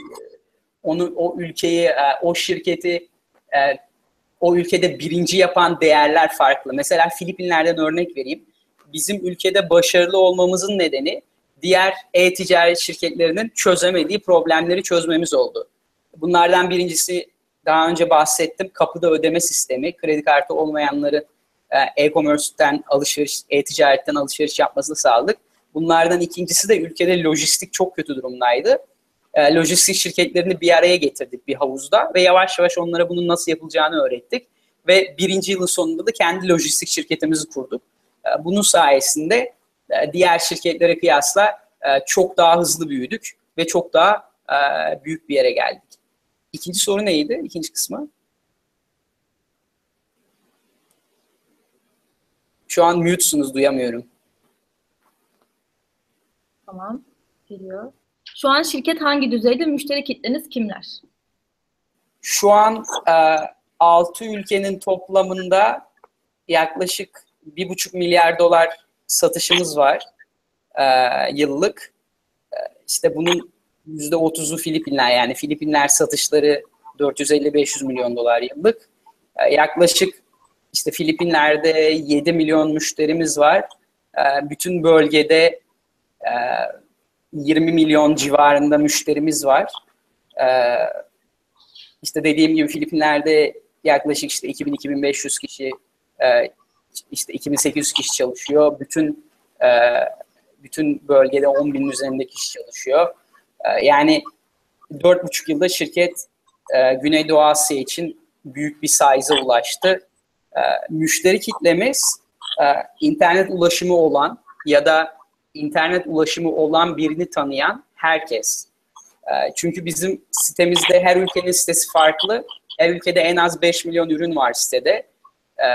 onu o ülkeyi, e, o şirketi e, o ülkede birinci yapan değerler farklı. Mesela Filipinler'den örnek vereyim. Bizim ülkede başarılı olmamızın nedeni diğer e-ticaret şirketlerinin çözemediği problemleri çözmemiz oldu. Bunlardan birincisi daha önce bahsettim kapıda ödeme sistemi. Kredi kartı olmayanları e, e-commerce'ten alışveriş, e-ticaretten alışveriş yapmasını sağladık. Bunlardan ikincisi de ülkede lojistik çok kötü durumdaydı. E, lojistik şirketlerini bir araya getirdik bir havuzda ve yavaş yavaş onlara bunun nasıl yapılacağını öğrettik. Ve birinci yılın sonunda da kendi lojistik şirketimizi kurduk. E, bunun sayesinde diğer şirketlere kıyasla çok daha hızlı büyüdük ve çok daha büyük bir yere geldik. İkinci soru neydi? İkinci kısmı. Şu an mute'sunuz, duyamıyorum. Tamam, geliyor. Şu an şirket hangi düzeyde? Müşteri kitleniz kimler? Şu an e, 6 ülkenin toplamında yaklaşık 1,5 milyar dolar satışımız var e, yıllık. E, işte bunun %30'u Filipinler yani Filipinler satışları 450-500 milyon dolar yıllık. E, yaklaşık işte Filipinler'de 7 milyon müşterimiz var. E, bütün bölgede e, 20 milyon civarında müşterimiz var. E, işte dediğim gibi Filipinler'de yaklaşık işte 2000-2500 kişi e, işte 2800 kişi çalışıyor. Bütün e, bütün bölgede 10 bin üzerinde kişi çalışıyor. E, yani 4,5 yılda şirket Güneydoğu Asya için büyük bir size'a ulaştı. Müşteri kitlemiz internet ulaşımı olan ya da internet ulaşımı olan birini tanıyan herkes. E, çünkü bizim sitemizde her ülkenin sitesi farklı. Her ülkede en az 5 milyon ürün var sitede. E,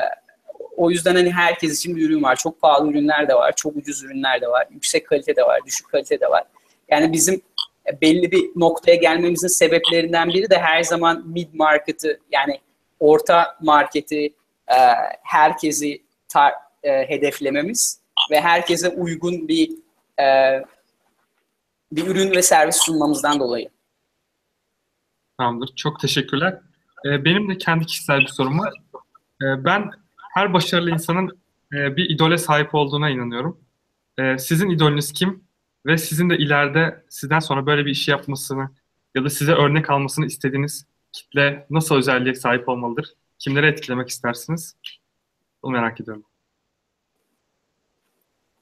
o yüzden hani herkes için bir ürün var. Çok pahalı ürünler de var, çok ucuz ürünler de var, yüksek kalite de var, düşük kalite de var. Yani bizim belli bir noktaya gelmemizin sebeplerinden biri de her zaman mid market'ı yani orta marketi e, herkesi e, hedeflememiz ve herkese uygun bir e, bir ürün ve servis sunmamızdan dolayı. Tamamdır. Çok teşekkürler. Ee, benim de kendi kişisel bir sorum var. Ee, ben her başarılı insanın e, bir idole sahip olduğuna inanıyorum. Ee, sizin idolünüz kim? Ve sizin de ileride sizden sonra böyle bir işi yapmasını ya da size örnek almasını istediğiniz kitle nasıl özelliğe sahip olmalıdır? Kimleri etkilemek istersiniz? Bunu merak ediyorum.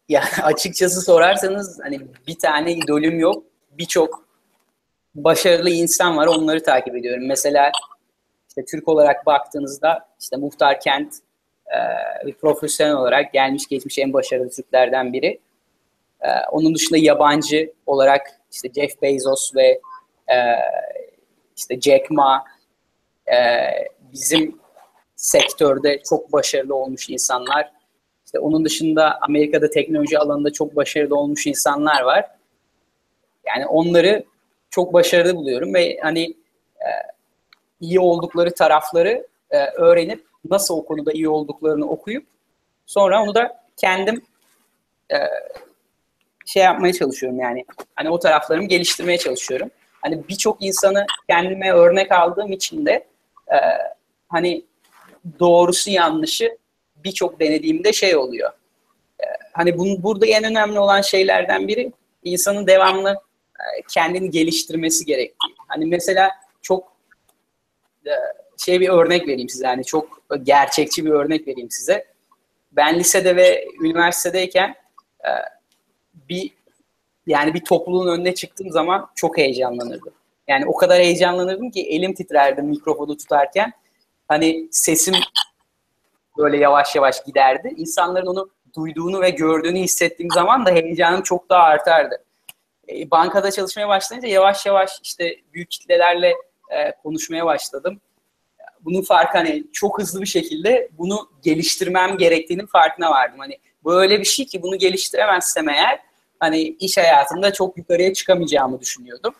Ya açıkçası sorarsanız hani bir tane idolüm yok. Birçok başarılı insan var. Onları takip ediyorum. Mesela işte Türk olarak baktığınızda işte Muhtar Kent e, bir profesyonel olarak gelmiş geçmiş en başarılı Türklerden biri. E, onun dışında yabancı olarak işte Jeff Bezos ve e, işte Jack Ma bizim sektörde çok başarılı olmuş insanlar. İşte onun dışında Amerika'da teknoloji alanında çok başarılı olmuş insanlar var. Yani onları çok başarılı buluyorum ve hani e, iyi oldukları tarafları e, öğrenip nasıl o konuda iyi olduklarını okuyup sonra onu da kendim e, şey yapmaya çalışıyorum yani. Hani o taraflarımı geliştirmeye çalışıyorum. Hani birçok insanı kendime örnek aldığım için de e, hani doğrusu yanlışı birçok denediğimde şey oluyor. E, hani bunun, burada en önemli olan şeylerden biri insanın devamlı e, kendini geliştirmesi gerektiği. Hani mesela çok e, şey bir örnek vereyim size. Hani çok gerçekçi bir örnek vereyim size. Ben lisede ve üniversitedeyken e, bir yani bir topluluğun önüne çıktığım zaman çok heyecanlanırdım. Yani o kadar heyecanlanırdım ki elim titrerdi mikrofonu tutarken. Hani sesim böyle yavaş yavaş giderdi. İnsanların onu duyduğunu ve gördüğünü hissettiğim zaman da heyecanım çok daha artardı. E, bankada çalışmaya başlayınca yavaş yavaş işte büyük kitlelerle e, konuşmaya başladım. Bunun farkı hani çok hızlı bir şekilde bunu geliştirmem gerektiğinin farkına vardım. Hani böyle bir şey ki bunu geliştiremezsem eğer hani iş hayatında çok yukarıya çıkamayacağımı düşünüyordum.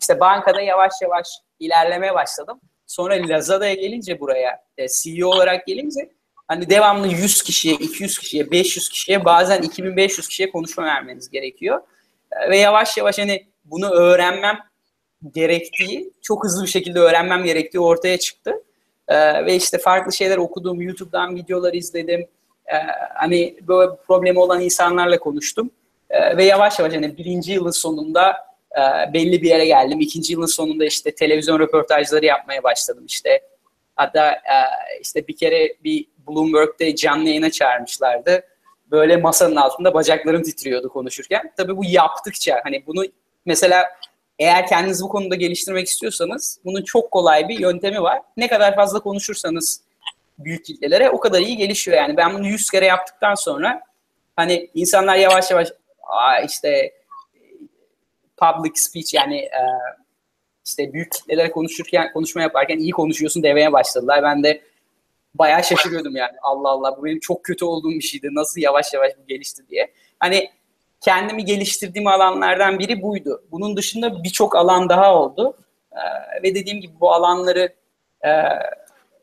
İşte bankada yavaş yavaş ilerlemeye başladım. Sonra Lazada'ya gelince buraya e, CEO olarak gelince hani devamlı 100 kişiye, 200 kişiye, 500 kişiye bazen 2500 kişiye konuşma vermeniz gerekiyor. E, ve yavaş yavaş hani bunu öğrenmem gerektiği, çok hızlı bir şekilde öğrenmem gerektiği ortaya çıktı. Ee, ve işte farklı şeyler okudum, YouTube'dan videolar izledim. Ee, hani böyle problemi olan insanlarla konuştum. Ee, ve yavaş yavaş hani birinci yılın sonunda e, belli bir yere geldim. İkinci yılın sonunda işte televizyon röportajları yapmaya başladım işte. Hatta e, işte bir kere bir Bloomberg'de canlı yayına çağırmışlardı. Böyle masanın altında bacaklarım titriyordu konuşurken. Tabii bu yaptıkça hani bunu mesela eğer kendinizi bu konuda geliştirmek istiyorsanız bunun çok kolay bir yöntemi var. Ne kadar fazla konuşursanız büyük kitlelere o kadar iyi gelişiyor yani. Ben bunu 100 kere yaptıktan sonra hani insanlar yavaş yavaş Aa, işte public speech yani e, işte büyük kitlelere konuşurken konuşma yaparken iyi konuşuyorsun demeye başladılar. Ben de bayağı şaşırıyordum yani. Allah Allah bu benim çok kötü olduğum bir şeydi. Nasıl yavaş yavaş bu gelişti diye. Hani kendimi geliştirdiğim alanlardan biri buydu. Bunun dışında birçok alan daha oldu. Ee, ve dediğim gibi bu alanları e,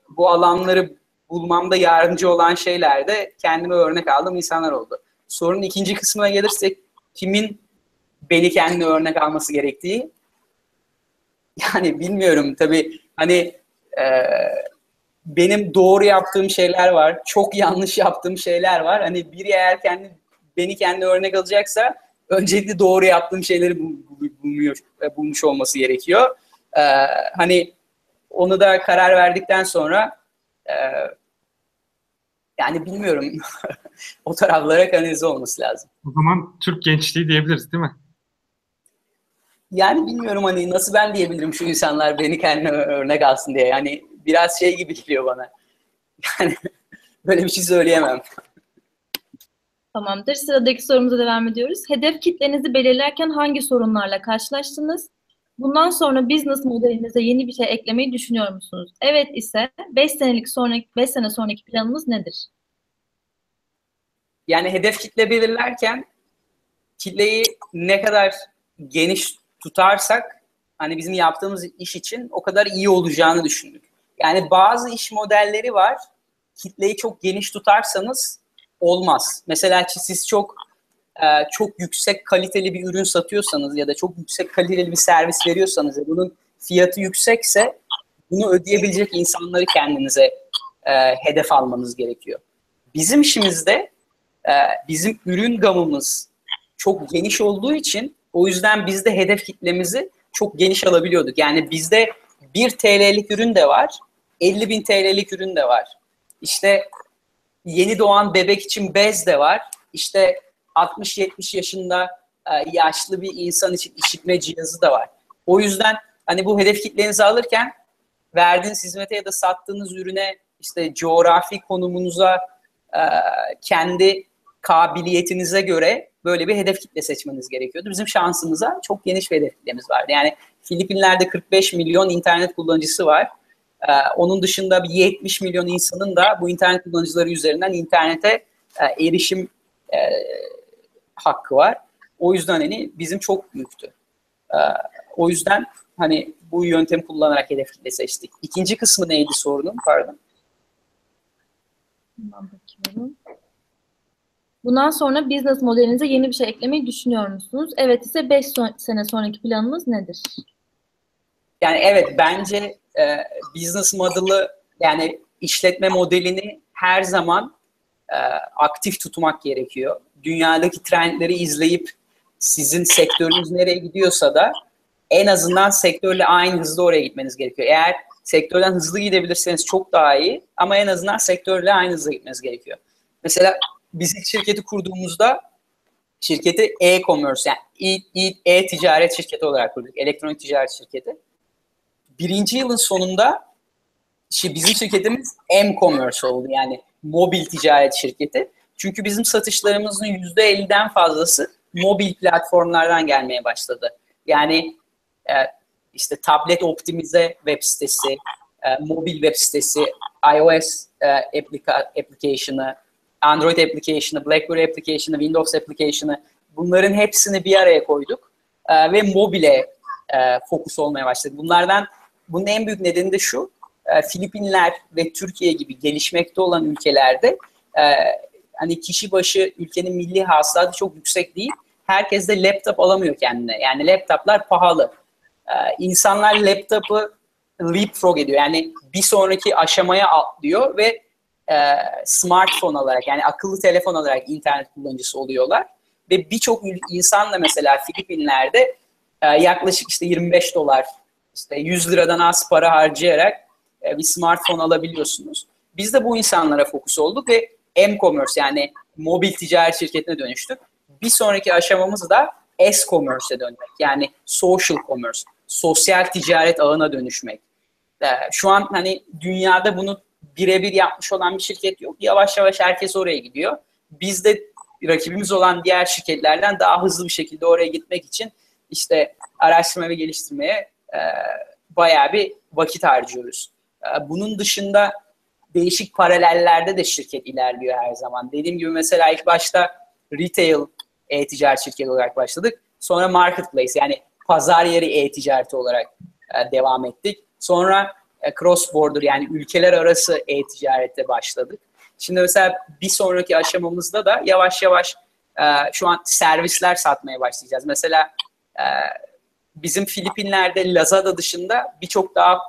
bu alanları bulmamda yardımcı olan şeyler de kendime örnek aldığım insanlar oldu. Sorunun ikinci kısmına gelirsek kimin beni kendine örnek alması gerektiği yani bilmiyorum tabii hani e, benim doğru yaptığım şeyler var, çok yanlış yaptığım şeyler var. Hani biri eğer kendi beni kendi örnek alacaksa öncelikle doğru yaptığım şeyleri bulmuyor, e, bulmuş olması gerekiyor. Ee, hani onu da karar verdikten sonra e, yani bilmiyorum o taraflara kanalize olması lazım. O zaman Türk gençliği diyebiliriz değil mi? Yani bilmiyorum hani nasıl ben diyebilirim şu insanlar beni kendine örnek alsın diye. Yani biraz şey gibi geliyor bana. Yani böyle bir şey söyleyemem. Tamamdır. Sıradaki sorumuza devam ediyoruz. Hedef kitlenizi belirlerken hangi sorunlarla karşılaştınız? Bundan sonra business modelinize yeni bir şey eklemeyi düşünüyor musunuz? Evet ise 5 senelik sonraki 5 sene sonraki planınız nedir? Yani hedef kitle belirlerken kitleyi ne kadar geniş tutarsak hani bizim yaptığımız iş için o kadar iyi olacağını düşündük. Yani bazı iş modelleri var. Kitleyi çok geniş tutarsanız olmaz. Mesela siz çok e, çok yüksek kaliteli bir ürün satıyorsanız ya da çok yüksek kaliteli bir servis veriyorsanız ve bunun fiyatı yüksekse bunu ödeyebilecek insanları kendinize e, hedef almanız gerekiyor. Bizim işimizde e, bizim ürün gamımız çok geniş olduğu için o yüzden biz de hedef kitlemizi çok geniş alabiliyorduk. Yani bizde 1 TL'lik ürün de var, 50 bin TL'lik ürün de var. İşte yeni doğan bebek için bez de var. İşte 60-70 yaşında e, yaşlı bir insan için işitme cihazı da var. O yüzden hani bu hedef kitlenizi alırken verdiğiniz hizmete ya da sattığınız ürüne işte coğrafi konumunuza e, kendi kabiliyetinize göre böyle bir hedef kitle seçmeniz gerekiyordu. Bizim şansımıza çok geniş bir hedef kitlemiz vardı. Yani Filipinler'de 45 milyon internet kullanıcısı var. Ee, onun dışında bir 70 milyon insanın da bu internet kullanıcıları üzerinden internete e, erişim e, hakkı var. O yüzden hani bizim çok büyüktü. Ee, o yüzden hani bu yöntemi kullanarak hedef kitle seçtik. İkinci kısmı neydi sorunun? Pardon. Bakıyorum. Bundan sonra business modelinize yeni bir şey eklemeyi düşünüyor musunuz? Evet ise 5 sene sonraki planınız nedir? Yani evet bence e, business model'ı yani işletme modelini her zaman e, aktif tutmak gerekiyor. Dünyadaki trendleri izleyip sizin sektörünüz nereye gidiyorsa da en azından sektörle aynı hızda oraya gitmeniz gerekiyor. Eğer sektörden hızlı gidebilirseniz çok daha iyi ama en azından sektörle aynı hızda gitmeniz gerekiyor. Mesela biz ilk şirketi kurduğumuzda şirketi e-commerce yani e-ticaret şirketi olarak kurduk. Elektronik ticaret şirketi. Birinci yılın sonunda işte bizim şirketimiz m-commerce oldu. Yani mobil ticaret şirketi. Çünkü bizim satışlarımızın %50'den fazlası mobil platformlardan gelmeye başladı. Yani e, işte tablet optimize web sitesi, e, mobil web sitesi, iOS e, applica- application'ı, Android application'ı, BlackBerry application'ı, Windows application'ı bunların hepsini bir araya koyduk e, ve mobile e, fokus olmaya başladık. Bunlardan bunun en büyük nedeni de şu, e, Filipinler ve Türkiye gibi gelişmekte olan ülkelerde e, hani kişi başı ülkenin milli hasılatı çok yüksek değil. Herkes de laptop alamıyor kendine. Yani laptoplar pahalı. E, insanlar laptopu leapfrog ediyor. Yani bir sonraki aşamaya atlıyor ve e, smartphone olarak yani akıllı telefon olarak internet kullanıcısı oluyorlar. Ve birçok insan da mesela Filipinler'de e, yaklaşık işte 25 dolar işte 100 liradan az para harcayarak e, bir smartphone alabiliyorsunuz. Biz de bu insanlara fokus olduk ve m-commerce yani mobil ticaret şirketine dönüştük. Bir sonraki aşamamız da S-commerce'e dönmek. Yani social commerce, sosyal ticaret ağına dönüşmek. E, şu an hani dünyada bunu birebir yapmış olan bir şirket yok. Yavaş yavaş herkes oraya gidiyor. Biz de rakibimiz olan diğer şirketlerden daha hızlı bir şekilde oraya gitmek için işte araştırma ve geliştirmeye e, bayağı bir vakit harcıyoruz. E, bunun dışında değişik paralellerde de şirket ilerliyor her zaman. Dediğim gibi mesela ilk başta retail e-ticaret şirketi olarak başladık. Sonra marketplace yani pazar yeri e-ticareti olarak e, devam ettik. Sonra e, cross border yani ülkeler arası e-ticarette başladık. Şimdi mesela bir sonraki aşamamızda da yavaş yavaş e, şu an servisler satmaya başlayacağız. Mesela bizim Filipinler'de Lazada dışında birçok daha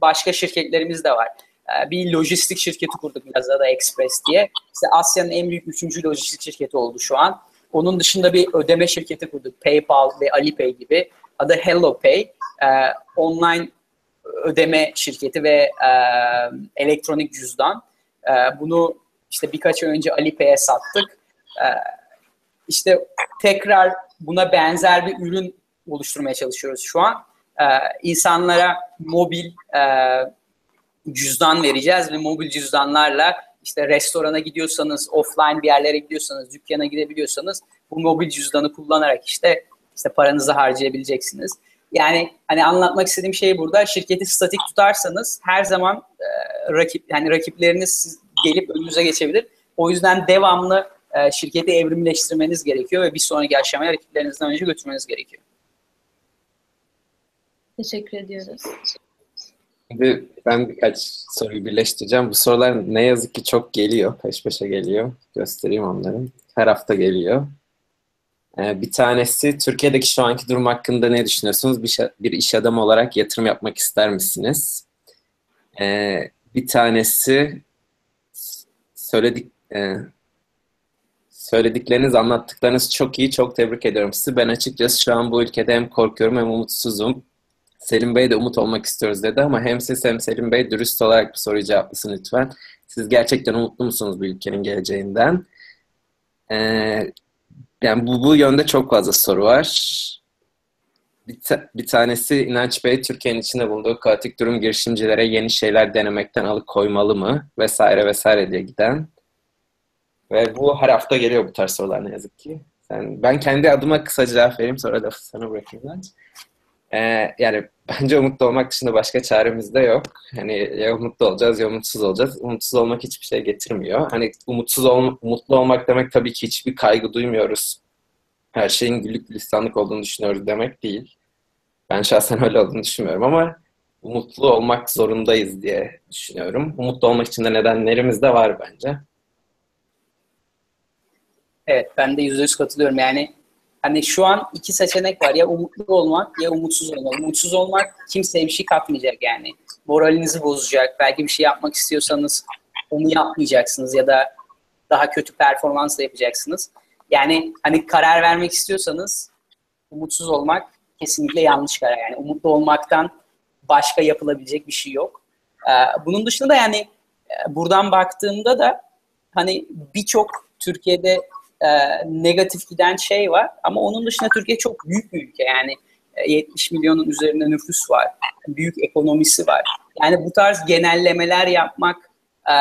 başka şirketlerimiz de var. E, bir lojistik şirketi kurduk Lazada Express diye. İşte Asya'nın en büyük üçüncü lojistik şirketi oldu şu an. Onun dışında bir ödeme şirketi kurduk. PayPal ve Alipay gibi. Adı HelloPay. E, online ödeme şirketi ve e, elektronik cüzdan. E, bunu işte birkaç ay önce Alipay'e sattık. İşte tekrar buna benzer bir ürün oluşturmaya çalışıyoruz şu an. E, insanlara mobil e, cüzdan vereceğiz ve mobil cüzdanlarla işte restorana gidiyorsanız, offline bir yerlere gidiyorsanız, dükkana gidebiliyorsanız bu mobil cüzdanı kullanarak işte işte paranızı harcayabileceksiniz. Yani hani anlatmak istediğim şey burada şirketi statik tutarsanız her zaman e, rakip yani rakipleriniz gelip önünüze geçebilir. O yüzden devamlı e, şirketi evrimleştirmeniz gerekiyor ve bir sonraki aşamaya rakiplerinizden önce götürmeniz gerekiyor. Teşekkür ediyoruz. Şimdi ben birkaç soruyu birleştireceğim. Bu sorular ne yazık ki çok geliyor. Peş peşe geliyor. Göstereyim onları. Her hafta geliyor. Ee, bir tanesi Türkiye'deki şu anki durum hakkında ne düşünüyorsunuz? Bir, iş adamı olarak yatırım yapmak ister misiniz? Ee, bir tanesi söyledik e, söyledikleriniz, anlattıklarınız çok iyi. Çok tebrik ediyorum sizi. Ben açıkçası şu an bu ülkede hem korkuyorum hem umutsuzum. Selim Bey de umut olmak istiyoruz dedi ama hem siz hem Selim Bey dürüst olarak bir soruyu cevaplasın lütfen. Siz gerçekten umutlu musunuz bu ülkenin geleceğinden? Ee, yani bu, bu yönde çok fazla soru var. Bir, ta, bir tanesi İnanç Bey Türkiye'nin içinde bulunduğu kaotik durum girişimcilere yeni şeyler denemekten alıkoymalı mı? Vesaire vesaire diye giden. Ve bu her hafta geliyor bu tarz sorular ne yazık ki. Sen, ben kendi adıma kısaca cevap vereyim sonra da sana bırakayım. Ee, yani bence umutlu olmak dışında başka çaremiz de yok. Hani ya umutlu olacağız ya umutsuz olacağız. Umutsuz olmak hiçbir şey getirmiyor. Hani umutsuz ol, umutlu olmak demek tabii ki hiçbir kaygı duymuyoruz. Her şeyin güllük gülistanlık olduğunu düşünüyoruz demek değil. Ben şahsen öyle olduğunu düşünmüyorum ama umutlu olmak zorundayız diye düşünüyorum. Umutlu olmak için de nedenlerimiz de var bence. Evet ben de yüzde yüz katılıyorum. Yani hani şu an iki seçenek var. Ya umutlu olmak ya umutsuz olmak. Umutsuz olmak kimseye bir şey katmayacak yani. Moralinizi bozacak. Belki bir şey yapmak istiyorsanız onu yapmayacaksınız ya da daha kötü performansla yapacaksınız. Yani hani karar vermek istiyorsanız umutsuz olmak kesinlikle yanlış karar. Yani umutlu olmaktan başka yapılabilecek bir şey yok. Ee, bunun dışında yani e, buradan baktığımda da hani birçok Türkiye'de e, negatif giden şey var ama onun dışında Türkiye çok büyük bir ülke yani 70 e, milyonun üzerinde nüfus var, büyük ekonomisi var. Yani bu tarz genellemeler yapmak e,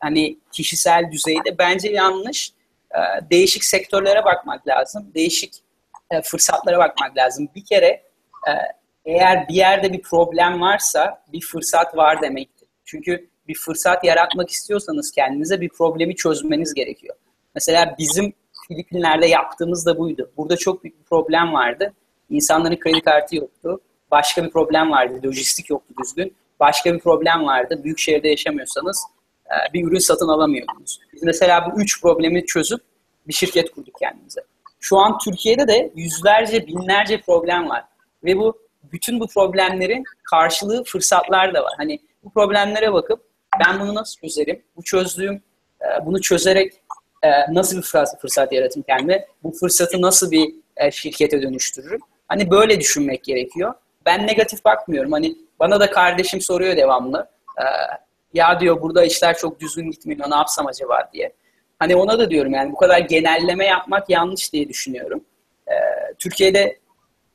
hani kişisel düzeyde bence yanlış. E, değişik sektörlere bakmak lazım, değişik e, fırsatlara bakmak lazım. Bir kere e, eğer bir yerde bir problem varsa bir fırsat var demektir. Çünkü bir fırsat yaratmak istiyorsanız kendinize bir problemi çözmeniz gerekiyor. Mesela bizim Filipinler'de yaptığımız da buydu. Burada çok büyük bir problem vardı. İnsanların kredi kartı yoktu. Başka bir problem vardı. Lojistik yoktu düzgün. Başka bir problem vardı. Büyük şehirde yaşamıyorsanız e, bir ürün satın alamıyordunuz. Biz mesela bu üç problemi çözüp bir şirket kurduk kendimize. Şu an Türkiye'de de yüzlerce, binlerce problem var. Ve bu bütün bu problemlerin karşılığı fırsatlar da var. Hani bu problemlere bakıp ben bunu nasıl çözerim? Bu çözdüğüm, e, bunu çözerek e, nasıl bir fırsat, fırsat yaratayım kendime? Bu fırsatı nasıl bir e, şirkete dönüştürürüm? Hani böyle düşünmek gerekiyor. Ben negatif bakmıyorum. Hani bana da kardeşim soruyor devamlı. E, ya diyor burada işler çok düzgün gitmiyor ne yapsam acaba diye. Hani ona da diyorum yani bu kadar genelleme yapmak yanlış diye düşünüyorum. Türkiye'de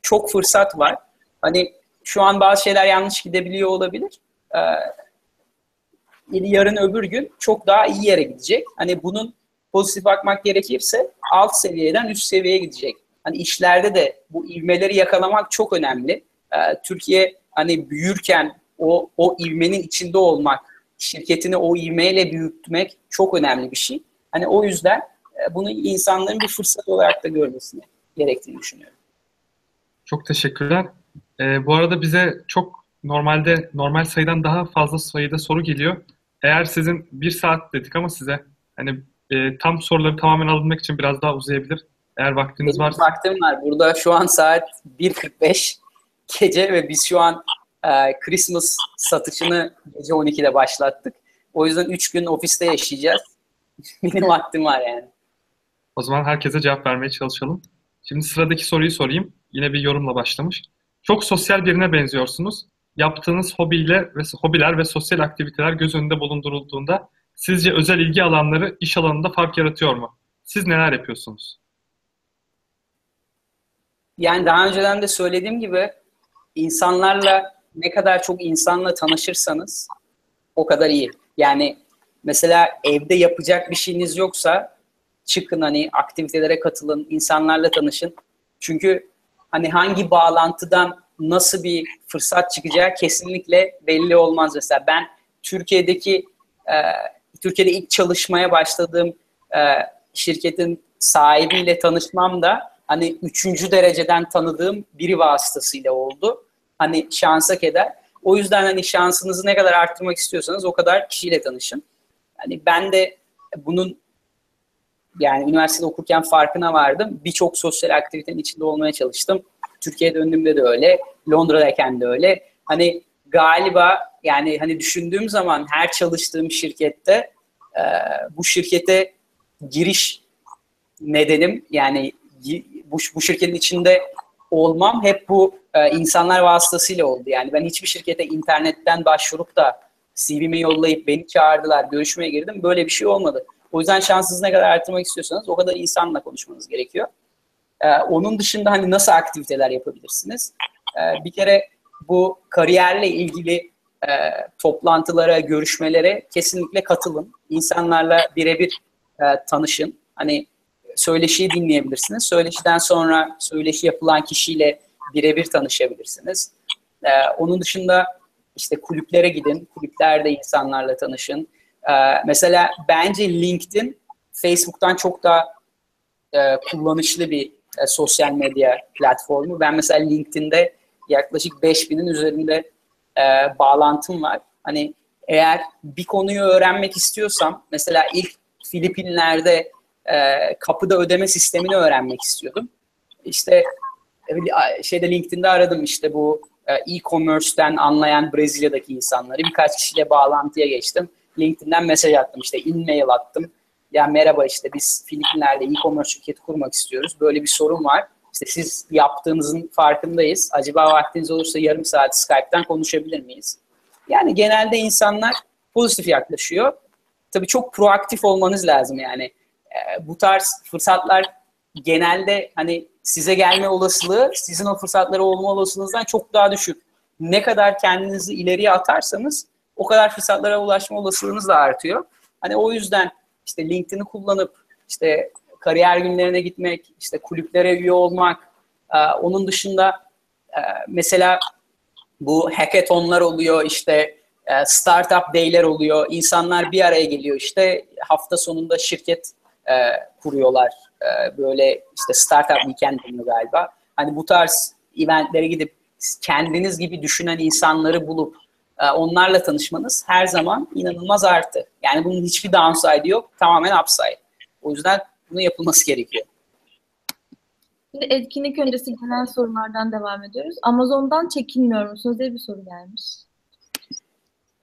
çok fırsat var. Hani şu an bazı şeyler yanlış gidebiliyor olabilir. yarın öbür gün çok daha iyi yere gidecek. Hani bunun pozitif bakmak gerekirse alt seviyeden üst seviyeye gidecek. Hani işlerde de bu ivmeleri yakalamak çok önemli. Ee, Türkiye hani büyürken o, o ivmenin içinde olmak, şirketini o ivmeyle büyütmek çok önemli bir şey. Hani o yüzden e, bunu insanların bir fırsat olarak da görmesini gerektiğini düşünüyorum. Çok teşekkürler. Ee, bu arada bize çok normalde normal sayıdan daha fazla sayıda soru geliyor. Eğer sizin bir saat dedik ama size hani e, tam soruları tamamen alabilmek için biraz daha uzayabilir. Eğer vaktiniz Benim varsa. Vaktim var. Burada şu an saat 1.45 gece ve biz şu an e, Christmas satışını gece 12'de başlattık. O yüzden 3 gün ofiste yaşayacağız. Benim vaktim var yani. O zaman herkese cevap vermeye çalışalım. Şimdi sıradaki soruyu sorayım. Yine bir yorumla başlamış. Çok sosyal birine benziyorsunuz. Yaptığınız hobiyle ve hobiler ve sosyal aktiviteler göz önünde bulundurulduğunda Sizce özel ilgi alanları iş alanında fark yaratıyor mu? Siz neler yapıyorsunuz? Yani daha önceden de söylediğim gibi insanlarla ne kadar çok insanla tanışırsanız o kadar iyi. Yani mesela evde yapacak bir şeyiniz yoksa çıkın hani aktivitelere katılın, insanlarla tanışın. Çünkü hani hangi bağlantıdan nasıl bir fırsat çıkacağı kesinlikle belli olmaz. Mesela ben Türkiye'deki Türkiye'de ilk çalışmaya başladığım e, şirketin sahibiyle tanışmam da hani üçüncü dereceden tanıdığım biri vasıtasıyla oldu. Hani şansa keder. O yüzden hani şansınızı ne kadar arttırmak istiyorsanız o kadar kişiyle tanışın. Hani ben de bunun yani üniversitede okurken farkına vardım. Birçok sosyal aktivitenin içinde olmaya çalıştım. Türkiye'ye döndüğümde de öyle. Londra'dayken de öyle. Hani galiba yani hani düşündüğüm zaman her çalıştığım şirkette e, bu şirkete giriş nedenim yani bu, bu şirketin içinde olmam hep bu e, insanlar vasıtasıyla oldu. Yani ben hiçbir şirkete internetten başvurup da CV'mi yollayıp beni çağırdılar, görüşmeye girdim. Böyle bir şey olmadı. O yüzden şansınızı ne kadar arttırmak istiyorsanız o kadar insanla konuşmanız gerekiyor. Ee, onun dışında hani nasıl aktiviteler yapabilirsiniz? Ee, bir kere bu kariyerle ilgili e, toplantılara, görüşmelere kesinlikle katılın. İnsanlarla birebir e, tanışın. Hani söyleşiyi dinleyebilirsiniz. Söyleşiden sonra söyleşi yapılan kişiyle birebir tanışabilirsiniz. E, onun dışında işte kulüplere gidin. Kulüplerde insanlarla tanışın. E, mesela bence LinkedIn Facebook'tan çok daha e, kullanışlı bir e, sosyal medya platformu. Ben mesela LinkedIn'de yaklaşık 5000'in üzerinde e, bağlantım var. Hani eğer bir konuyu öğrenmek istiyorsam mesela ilk Filipinler'de e, kapıda ödeme sistemini öğrenmek istiyordum. İşte e, şeyde LinkedIn'de aradım işte bu e, e-commerce'ten anlayan Brezilya'daki insanları. Birkaç kişiyle bağlantıya geçtim. LinkedIn'den mesaj attım işte e-mail attım. Ya merhaba işte biz Filipinler'de e-commerce şirketi kurmak istiyoruz. Böyle bir sorun var. İşte siz yaptığınızın farkındayız. Acaba vaktiniz olursa yarım saat Skype'ten konuşabilir miyiz? Yani genelde insanlar pozitif yaklaşıyor. Tabii çok proaktif olmanız lazım yani. E, bu tarz fırsatlar genelde hani size gelme olasılığı sizin o fırsatları olma olasılığınızdan çok daha düşük. Ne kadar kendinizi ileriye atarsanız o kadar fırsatlara ulaşma olasılığınız da artıyor. Hani o yüzden işte LinkedIn'i kullanıp işte kariyer günlerine gitmek, işte kulüplere üye olmak, e, onun dışında e, mesela bu hackathonlar oluyor, işte e, startup day'ler oluyor. İnsanlar bir araya geliyor işte hafta sonunda şirket kuruyorlar. Böyle işte startup weekend deniyor galiba. Hani bu tarz eventlere gidip kendiniz gibi düşünen insanları bulup onlarla tanışmanız her zaman inanılmaz artı. Yani bunun hiçbir downside yok. Tamamen upside. O yüzden bunun yapılması gerekiyor. Şimdi etkinlik öncesi gelen sorulardan devam ediyoruz. Amazon'dan çekinmiyor musunuz diye bir soru gelmiş.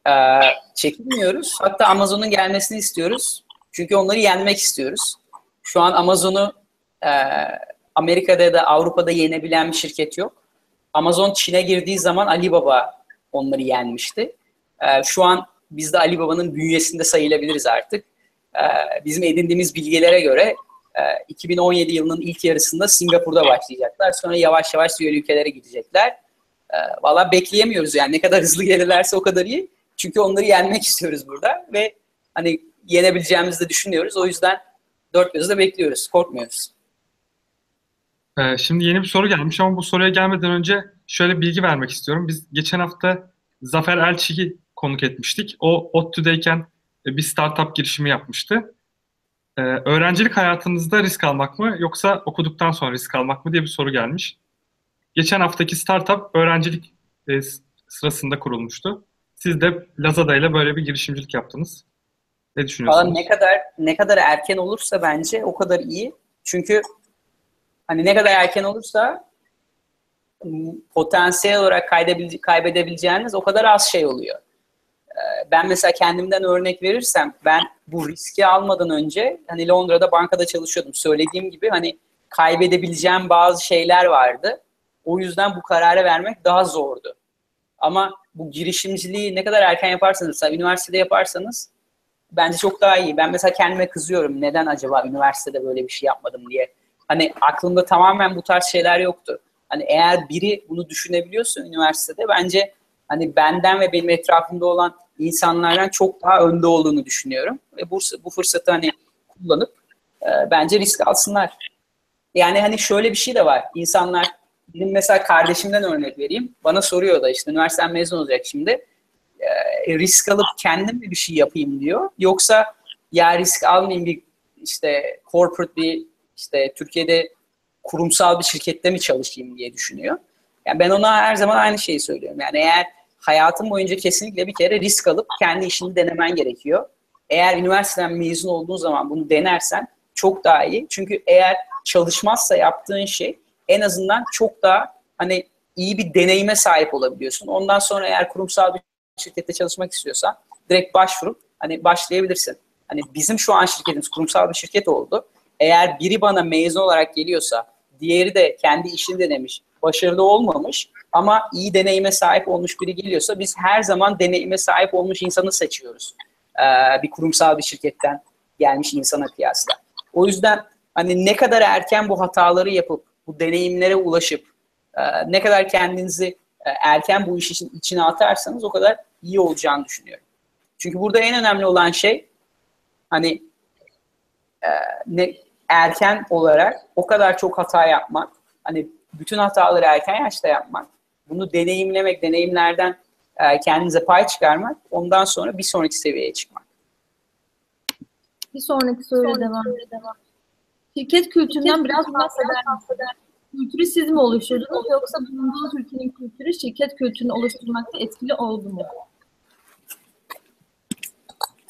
Ee, çekinmiyoruz. Hatta Amazon'un gelmesini istiyoruz. Çünkü onları yenmek istiyoruz. Şu an Amazon'u e, Amerika'da da Avrupa'da yenebilen bir şirket yok. Amazon Çin'e girdiği zaman Alibaba onları yenmişti. E, şu an biz de Alibaba'nın bünyesinde sayılabiliriz artık. E, bizim edindiğimiz bilgilere göre 2017 ee, yılının ilk yarısında Singapur'da başlayacaklar. Sonra yavaş yavaş diğer ülkelere gidecekler. Ee, Valla bekleyemiyoruz yani ne kadar hızlı gelirlerse o kadar iyi. Çünkü onları yenmek istiyoruz burada ve hani yenebileceğimizi de düşünüyoruz. O yüzden dört gözle bekliyoruz, korkmuyoruz. Ee, şimdi yeni bir soru gelmiş ama bu soruya gelmeden önce şöyle bilgi vermek istiyorum. Biz geçen hafta Zafer Elçi'yi konuk etmiştik. O ODTÜ'deyken bir startup girişimi yapmıştı. Ee, öğrencilik hayatınızda risk almak mı yoksa okuduktan sonra risk almak mı diye bir soru gelmiş. Geçen haftaki startup öğrencilik e, sırasında kurulmuştu. Siz de Lazada ile böyle bir girişimcilik yaptınız. Ne düşünüyorsunuz? Valla ne kadar ne kadar erken olursa bence o kadar iyi. Çünkü hani ne kadar erken olursa potansiyel olarak kaybedebileceğiniz o kadar az şey oluyor. Ee, ben mesela kendimden örnek verirsem ben bu riski almadan önce hani Londra'da bankada çalışıyordum. Söylediğim gibi hani kaybedebileceğim bazı şeyler vardı. O yüzden bu kararı vermek daha zordu. Ama bu girişimciliği ne kadar erken yaparsanız, üniversitede yaparsanız bence çok daha iyi. Ben mesela kendime kızıyorum. Neden acaba üniversitede böyle bir şey yapmadım diye. Hani aklımda tamamen bu tarz şeyler yoktu. Hani eğer biri bunu düşünebiliyorsa üniversitede bence hani benden ve benim etrafımda olan insanlardan çok daha önde olduğunu düşünüyorum. Ve bu, bu fırsatı hani kullanıp e, bence risk alsınlar. Yani hani şöyle bir şey de var. İnsanlar, benim mesela kardeşimden örnek vereyim. Bana soruyor da işte üniversiteden mezun olacak şimdi. E, risk alıp kendim bir şey yapayım diyor. Yoksa ya risk almayayım bir işte corporate bir işte Türkiye'de kurumsal bir şirkette mi çalışayım diye düşünüyor. Yani ben ona her zaman aynı şeyi söylüyorum. Yani eğer hayatın boyunca kesinlikle bir kere risk alıp kendi işini denemen gerekiyor. Eğer üniversiteden mezun olduğun zaman bunu denersen çok daha iyi. Çünkü eğer çalışmazsa yaptığın şey en azından çok daha hani iyi bir deneyime sahip olabiliyorsun. Ondan sonra eğer kurumsal bir şirkette çalışmak istiyorsan direkt başvurup hani başlayabilirsin. Hani bizim şu an şirketimiz kurumsal bir şirket oldu. Eğer biri bana mezun olarak geliyorsa, diğeri de kendi işini denemiş, başarılı olmamış ama iyi deneyime sahip olmuş biri geliyorsa biz her zaman deneyime sahip olmuş insanı seçiyoruz. Ee, bir kurumsal bir şirketten gelmiş insana kıyasla. O yüzden hani ne kadar erken bu hataları yapıp bu deneyimlere ulaşıp e, ne kadar kendinizi e, erken bu iş için içine atarsanız o kadar iyi olacağını düşünüyorum. Çünkü burada en önemli olan şey hani e, ne erken olarak o kadar çok hata yapmak, hani bütün hataları erken yaşta yapmak bunu deneyimlemek, deneyimlerden e, kendinize pay çıkarmak, ondan sonra bir sonraki seviyeye çıkmak. Bir sonraki soruyla devam. devam. Şirket kültüründen biraz bahseder Kültürü siz mi oluşturdunuz yoksa bulunduğunuz ülkenin kültürü şirket kültürünü oluşturmakta etkili oldu mu?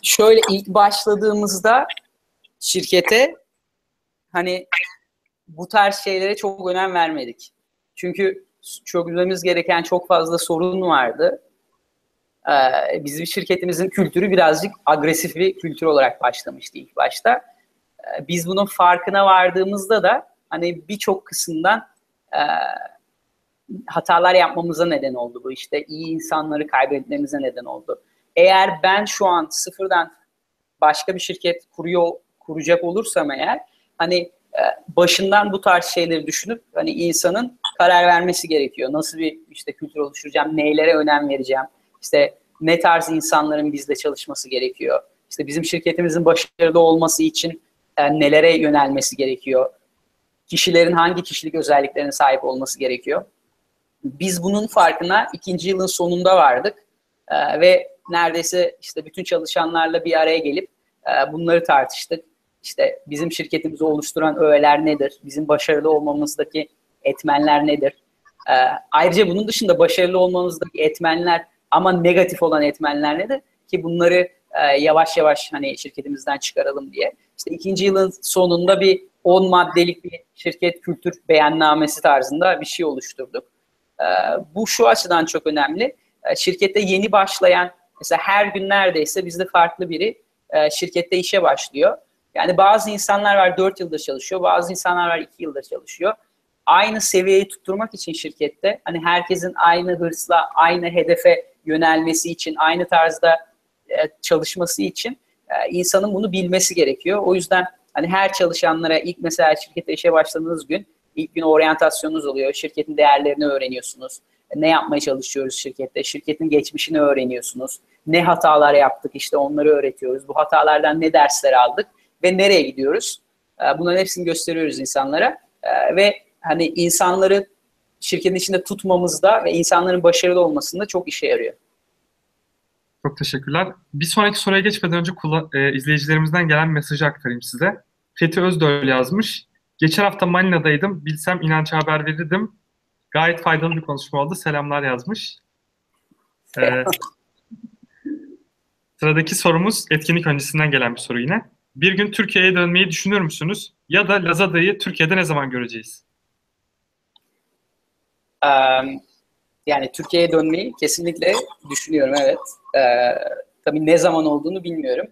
Şöyle ilk başladığımızda şirkete hani bu tarz şeylere çok önem vermedik. Çünkü çözmemiz gereken çok fazla sorun vardı. Ee, bizim şirketimizin kültürü birazcık agresif bir kültür olarak başlamıştı ilk başta. Ee, biz bunun farkına vardığımızda da hani birçok kısımdan e, hatalar yapmamıza neden oldu bu işte iyi insanları kaybetmemize neden oldu. Eğer ben şu an sıfırdan başka bir şirket kuruyor kuracak olursam eğer hani e, başından bu tarz şeyleri düşünüp hani insanın karar vermesi gerekiyor. Nasıl bir işte kültür oluşturacağım, neylere önem vereceğim, işte ne tarz insanların bizle çalışması gerekiyor. İşte bizim şirketimizin başarılı olması için e, nelere yönelmesi gerekiyor. Kişilerin hangi kişilik özelliklerine sahip olması gerekiyor. Biz bunun farkına ikinci yılın sonunda vardık e, ve neredeyse işte bütün çalışanlarla bir araya gelip e, bunları tartıştık. İşte bizim şirketimizi oluşturan öğeler nedir? Bizim başarılı olmamızdaki etmenler nedir? E, ayrıca bunun dışında başarılı olmamızdaki etmenler ama negatif olan etmenler nedir? Ki bunları e, yavaş yavaş hani şirketimizden çıkaralım diye. İşte ikinci yılın sonunda bir 10 maddelik bir şirket kültür beyannamesi tarzında bir şey oluşturduk. E, bu şu açıdan çok önemli. E, şirkette yeni başlayan, mesela her gün neredeyse bizde farklı biri e, şirkette işe başlıyor. Yani bazı insanlar var 4 yıldır çalışıyor, bazı insanlar var 2 yıldır çalışıyor. Aynı seviyeyi tutturmak için şirkette hani herkesin aynı hırsla, aynı hedefe yönelmesi için, aynı tarzda e, çalışması için e, insanın bunu bilmesi gerekiyor. O yüzden hani her çalışanlara ilk mesela şirkette işe başladığınız gün ilk gün oryantasyonunuz oluyor. Şirketin değerlerini öğreniyorsunuz. Ne yapmaya çalışıyoruz şirkette? Şirketin geçmişini öğreniyorsunuz. Ne hatalar yaptık işte onları öğretiyoruz. Bu hatalardan ne dersler aldık ve nereye gidiyoruz? E, bunların hepsini gösteriyoruz insanlara. Ve hani insanları şirketin içinde tutmamızda ve insanların başarılı olmasında çok işe yarıyor. Çok teşekkürler. Bir sonraki soruya geçmeden önce e, izleyicilerimizden gelen mesajı aktarayım size. Fethi Özdöl yazmış. Geçen hafta Malina'daydım. Bilsem inanç haber verirdim. Gayet faydalı bir konuşma oldu. Selamlar yazmış. Ee, sıradaki sorumuz etkinlik öncesinden gelen bir soru yine. Bir gün Türkiye'ye dönmeyi düşünür müsünüz? Ya da Lazada'yı Türkiye'de ne zaman göreceğiz? Yani Türkiye'ye dönmeyi kesinlikle düşünüyorum evet. Tabii ne zaman olduğunu bilmiyorum.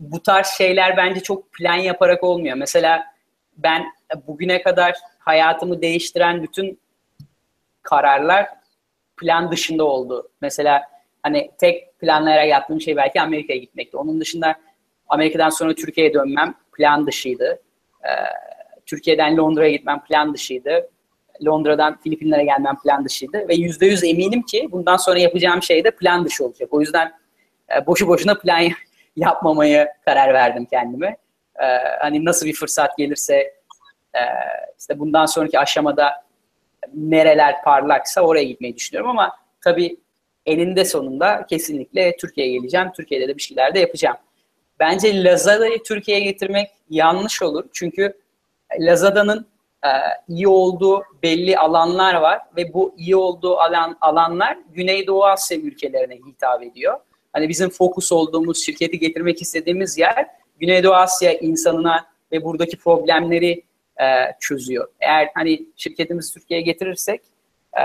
Bu tarz şeyler bence çok plan yaparak olmuyor. Mesela ben bugüne kadar hayatımı değiştiren bütün kararlar plan dışında oldu. Mesela hani tek planlayarak yaptığım şey belki Amerika'ya gitmekti. Onun dışında Amerika'dan sonra Türkiye'ye dönmem plan dışıydı. Ee, Türkiye'den Londra'ya gitmem plan dışıydı. Londra'dan Filipinlere gelmem plan dışıydı. Ve yüzde yüz eminim ki bundan sonra yapacağım şey de plan dışı olacak. O yüzden e, boşu boşuna plan yapmamaya karar verdim kendime. E, hani nasıl bir fırsat gelirse e, işte bundan sonraki aşamada nereler parlaksa oraya gitmeyi düşünüyorum ama tabii eninde sonunda kesinlikle Türkiye'ye geleceğim. Türkiye'de de bir şeyler de yapacağım. Bence Lazada'yı Türkiye'ye getirmek yanlış olur. Çünkü Lazada'nın e, iyi olduğu belli alanlar var ve bu iyi olduğu alan alanlar Güneydoğu Asya ülkelerine hitap ediyor. Hani bizim fokus olduğumuz şirketi getirmek istediğimiz yer Güneydoğu Asya insanına ve buradaki problemleri e, çözüyor. Eğer hani şirketimizi Türkiye'ye getirirsek e,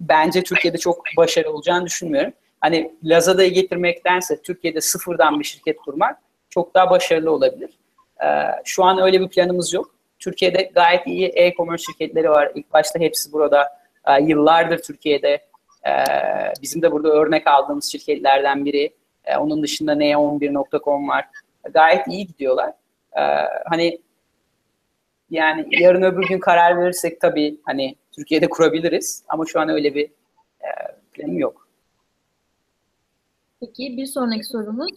bence Türkiye'de çok başarılı olacağını düşünmüyorum. Hani Lazada'yı getirmektense Türkiye'de sıfırdan bir şirket kurmak çok daha başarılı olabilir. E, şu an öyle bir planımız yok. Türkiye'de gayet iyi e-commerce şirketleri var. İlk başta hepsi burada. E, yıllardır Türkiye'de. E, bizim de burada örnek aldığımız şirketlerden biri. E, onun dışında ne11.com var. Gayet iyi gidiyorlar. E, hani yani yarın öbür gün karar verirsek tabii hani Türkiye'de kurabiliriz. Ama şu an öyle bir e, planım yok. Peki bir sonraki sorumuz.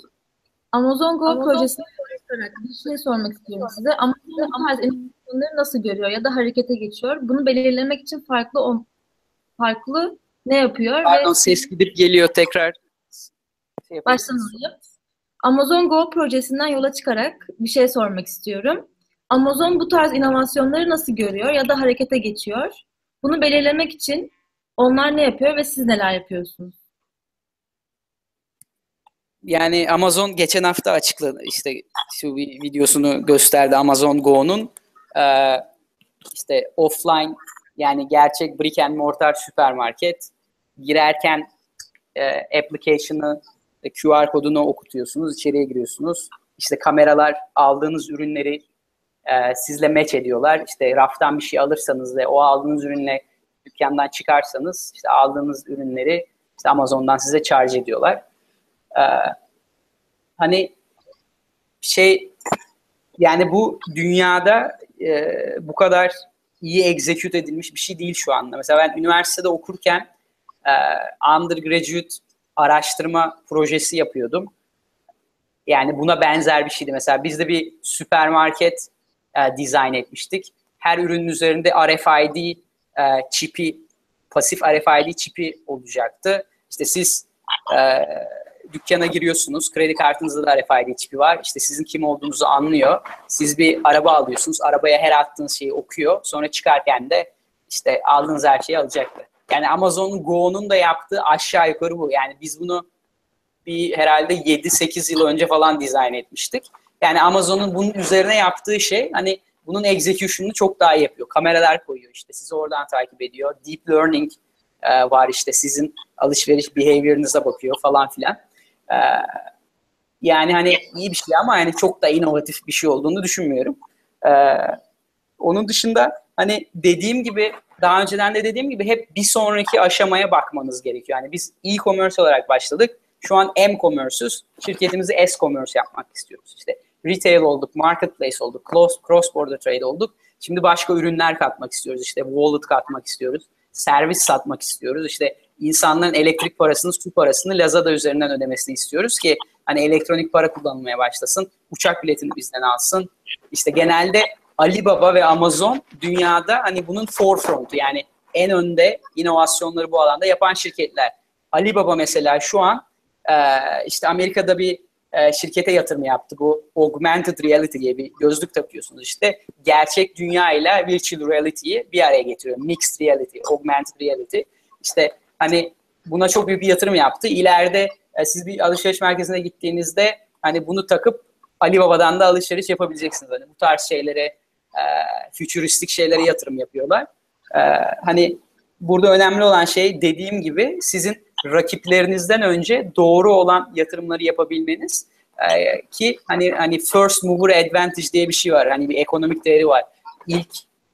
Amazon Go Amazon projesini sorarak bir şey sormak istiyorum size. Amazon bu tarz inovasyonları nasıl görüyor ya da harekete geçiyor? Bunu belirlemek için farklı farklı ne yapıyor? Pardon ve... ses gidip geliyor tekrar. Şey Baştan alayım. Amazon Go projesinden yola çıkarak bir şey sormak istiyorum. Amazon bu tarz inovasyonları nasıl görüyor ya da harekete geçiyor? Bunu belirlemek için onlar ne yapıyor ve siz neler yapıyorsunuz? yani Amazon geçen hafta açıkladı işte şu bir videosunu gösterdi Amazon Go'nun ee, işte offline yani gerçek brick and mortar süpermarket girerken e, application'ı QR kodunu okutuyorsunuz, içeriye giriyorsunuz. İşte kameralar aldığınız ürünleri e, sizle match ediyorlar. İşte raftan bir şey alırsanız ve o aldığınız ürünle dükkandan çıkarsanız işte aldığınız ürünleri işte Amazon'dan size charge ediyorlar. E, hani şey yani bu dünyada e, bu kadar iyi execute edilmiş bir şey değil şu anda. Mesela ben üniversitede okurken e, undergraduate araştırma projesi yapıyordum. Yani buna benzer bir şeydi. Mesela biz de bir süpermarket e, dizayn etmiştik. Her ürünün üzerinde RFID e, çipi, pasif RFID çipi olacaktı. İşte siz e, dükkana giriyorsunuz. Kredi kartınızda da RFID çipi var. İşte sizin kim olduğunuzu anlıyor. Siz bir araba alıyorsunuz. Arabaya her attığınız şeyi okuyor. Sonra çıkarken de işte aldığınız her şeyi alacaktı. Yani Amazon Go'nun da yaptığı aşağı yukarı bu. Yani biz bunu bir herhalde 7-8 yıl önce falan dizayn etmiştik. Yani Amazon'un bunun üzerine yaptığı şey hani bunun execution'unu çok daha iyi yapıyor. Kameralar koyuyor işte sizi oradan takip ediyor. Deep learning e, var işte sizin alışveriş behavior'ınıza bakıyor falan filan. E, yani hani iyi bir şey ama yani çok da inovatif bir şey olduğunu düşünmüyorum. E, onun dışında hani dediğim gibi daha önceden de dediğim gibi hep bir sonraki aşamaya bakmanız gerekiyor. Yani biz e-commerce olarak başladık. Şu an m-commerce'üz. Şirketimizi s-commerce yapmak istiyoruz. İşte retail olduk, marketplace olduk, cross border trade olduk. Şimdi başka ürünler katmak istiyoruz. İşte wallet katmak istiyoruz. Servis satmak istiyoruz. İşte insanların elektrik parasını, su parasını Lazada üzerinden ödemesini istiyoruz ki hani elektronik para kullanılmaya başlasın. Uçak biletini bizden alsın. İşte genelde Alibaba ve Amazon dünyada hani bunun forefront'u yani en önde inovasyonları bu alanda yapan şirketler. Alibaba mesela şu an işte Amerika'da bir şirkete yatırım yaptı. Bu augmented reality diye bir gözlük takıyorsunuz. İşte gerçek dünya ile virtual reality'yi bir araya getiriyor. Mixed reality, augmented reality. İşte hani buna çok büyük bir yatırım yaptı. İleride e, siz bir alışveriş merkezine gittiğinizde hani bunu takıp Alibaba'dan da alışveriş yapabileceksiniz. Hani bu tarz şeylere e, fütüristik şeylere yatırım yapıyorlar. E, hani burada önemli olan şey dediğim gibi sizin rakiplerinizden önce doğru olan yatırımları yapabilmeniz e, ki hani hani first mover advantage diye bir şey var. Hani bir ekonomik değeri var. İlk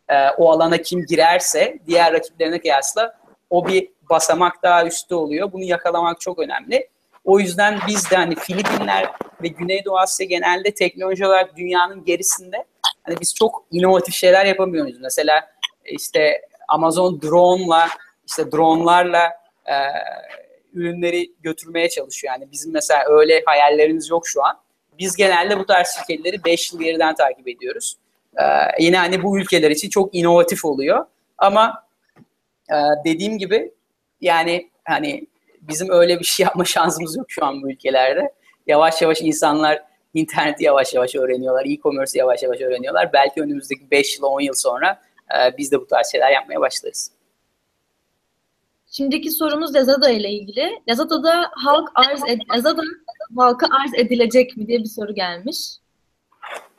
e, o alana kim girerse diğer rakiplerine kıyasla o bir basamak daha üstte oluyor. Bunu yakalamak çok önemli. O yüzden biz de hani Filipinler ve Güneydoğu Asya genelde teknoloji olarak dünyanın gerisinde hani biz çok inovatif şeyler yapamıyoruz. Mesela işte Amazon drone'la işte drone'larla e, ürünleri götürmeye çalışıyor. Yani bizim mesela öyle hayallerimiz yok şu an. Biz genelde bu tarz şirketleri 5 yıl geriden takip ediyoruz. E, yine hani bu ülkeler için çok inovatif oluyor. Ama e, dediğim gibi yani hani bizim öyle bir şey yapma şansımız yok şu an bu ülkelerde. Yavaş yavaş insanlar interneti yavaş yavaş öğreniyorlar, e-commerce yavaş yavaş öğreniyorlar. Belki önümüzdeki 5 yıl, 10 yıl sonra e, biz de bu tarz şeyler yapmaya başlarız. Şimdiki sorumuz Lazada ile ilgili. Lazada'da halk arz ed Lazada halka arz edilecek mi diye bir soru gelmiş.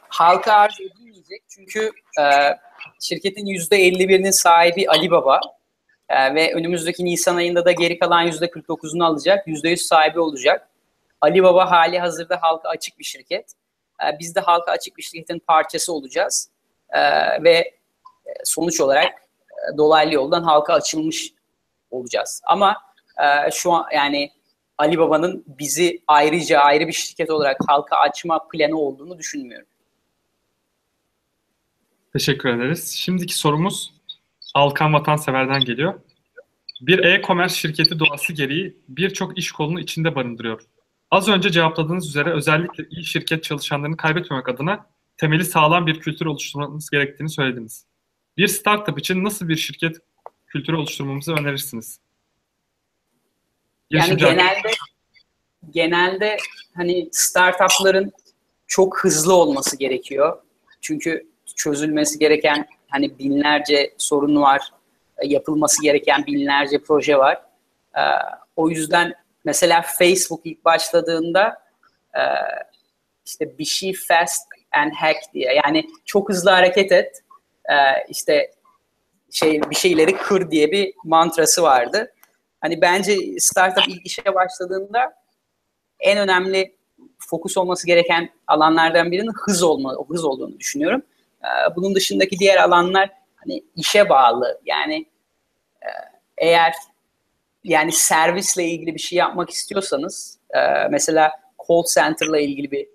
Halka arz edilmeyecek çünkü e, şirketin %51'inin sahibi Alibaba e, ve önümüzdeki Nisan ayında da geri kalan %49'unu alacak, %100 sahibi olacak. Alibaba hali hazırda halka açık bir şirket. E, biz de halka açık bir şirketin parçası olacağız. E, ve sonuç olarak e, dolaylı yoldan halka açılmış olacağız. Ama e, şu an yani Ali Baba'nın bizi ayrıca ayrı bir şirket olarak halka açma planı olduğunu düşünmüyorum. Teşekkür ederiz. Şimdiki sorumuz Alkan Vatansever'den geliyor. Bir e-commerce şirketi doğası gereği birçok iş kolunu içinde barındırıyor. Az önce cevapladığınız üzere özellikle iyi şirket çalışanlarını kaybetmemek adına temeli sağlam bir kültür oluşturmanız gerektiğini söylediniz. Bir startup için nasıl bir şirket kültürü oluşturmamızı önerirsiniz? Yani genelde genelde hani startupların çok hızlı olması gerekiyor. Çünkü çözülmesi gereken hani binlerce sorun var, yapılması gereken binlerce proje var. Ee, o yüzden mesela Facebook ilk başladığında e, işte bir şey fast and hack diye yani çok hızlı hareket et e, işte şey bir şeyleri kır diye bir mantrası vardı. Hani bence startup ilk işe başladığında en önemli fokus olması gereken alanlardan birinin hız olma, hız olduğunu düşünüyorum. Ee, bunun dışındaki diğer alanlar hani işe bağlı. Yani e, eğer yani servisle ilgili bir şey yapmak istiyorsanız e, mesela call center'la ilgili bir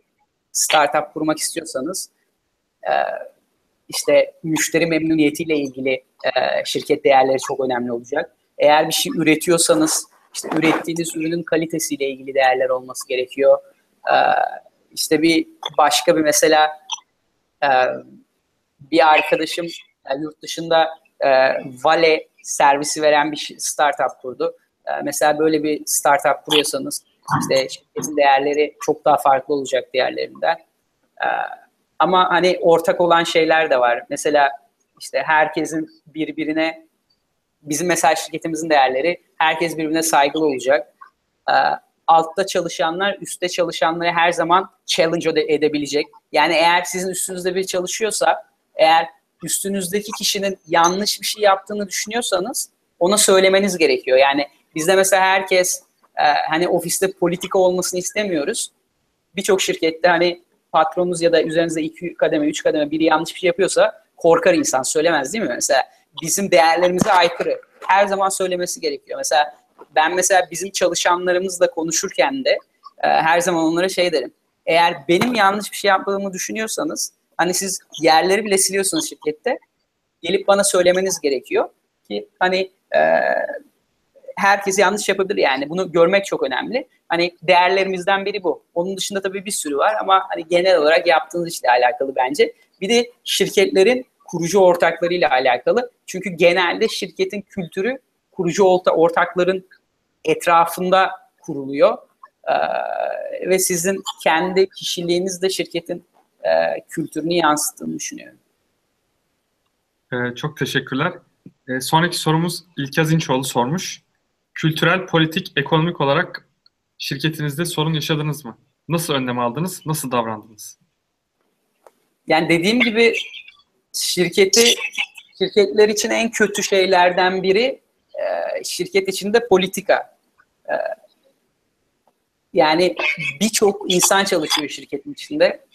startup kurmak istiyorsanız e, işte müşteri memnuniyetiyle ilgili şirket değerleri çok önemli olacak. Eğer bir şey üretiyorsanız işte ürettiğiniz ürünün kalitesiyle ilgili değerler olması gerekiyor. İşte bir başka bir mesela bir arkadaşım yani yurt dışında e, Vale servisi veren bir startup kurdu. E, mesela böyle bir startup kuruyorsanız işte şirketin değerleri çok daha farklı olacak diğerlerinden. E, ama hani ortak olan şeyler de var. Mesela işte herkesin birbirine bizim mesela şirketimizin değerleri herkes birbirine saygılı olacak. E, altta çalışanlar üstte çalışanları her zaman challenge edebilecek. Yani eğer sizin üstünüzde bir çalışıyorsa eğer üstünüzdeki kişinin yanlış bir şey yaptığını düşünüyorsanız ona söylemeniz gerekiyor. Yani bizde mesela herkes e, hani ofiste politika olmasını istemiyoruz. Birçok şirkette hani patronunuz ya da üzerinizde iki kademe, üç kademe biri yanlış bir şey yapıyorsa korkar insan söylemez değil mi? Mesela bizim değerlerimize aykırı. Her zaman söylemesi gerekiyor. Mesela ben mesela bizim çalışanlarımızla konuşurken de e, her zaman onlara şey derim. Eğer benim yanlış bir şey yaptığımı düşünüyorsanız Hani siz yerleri bile siliyorsunuz şirkette. Gelip bana söylemeniz gerekiyor ki hani e, herkes yanlış yapabilir yani bunu görmek çok önemli. Hani değerlerimizden biri bu. Onun dışında tabii bir sürü var ama hani genel olarak yaptığınız işle alakalı bence. Bir de şirketlerin kurucu ortaklarıyla alakalı. Çünkü genelde şirketin kültürü kurucu ortakların etrafında kuruluyor. Ee, ve sizin kendi kişiliğiniz de şirketin e, kültürünü yansıttığını düşünüyorum. Ee, çok teşekkürler. Ee, sonraki sorumuz İlkaz İnçoğlu sormuş. Kültürel, politik, ekonomik olarak şirketinizde sorun yaşadınız mı? Nasıl önlem aldınız? Nasıl davrandınız? Yani dediğim gibi şirketi şirketler için en kötü şeylerden biri e, şirket içinde politika. E, yani birçok insan çalışıyor şirketin içinde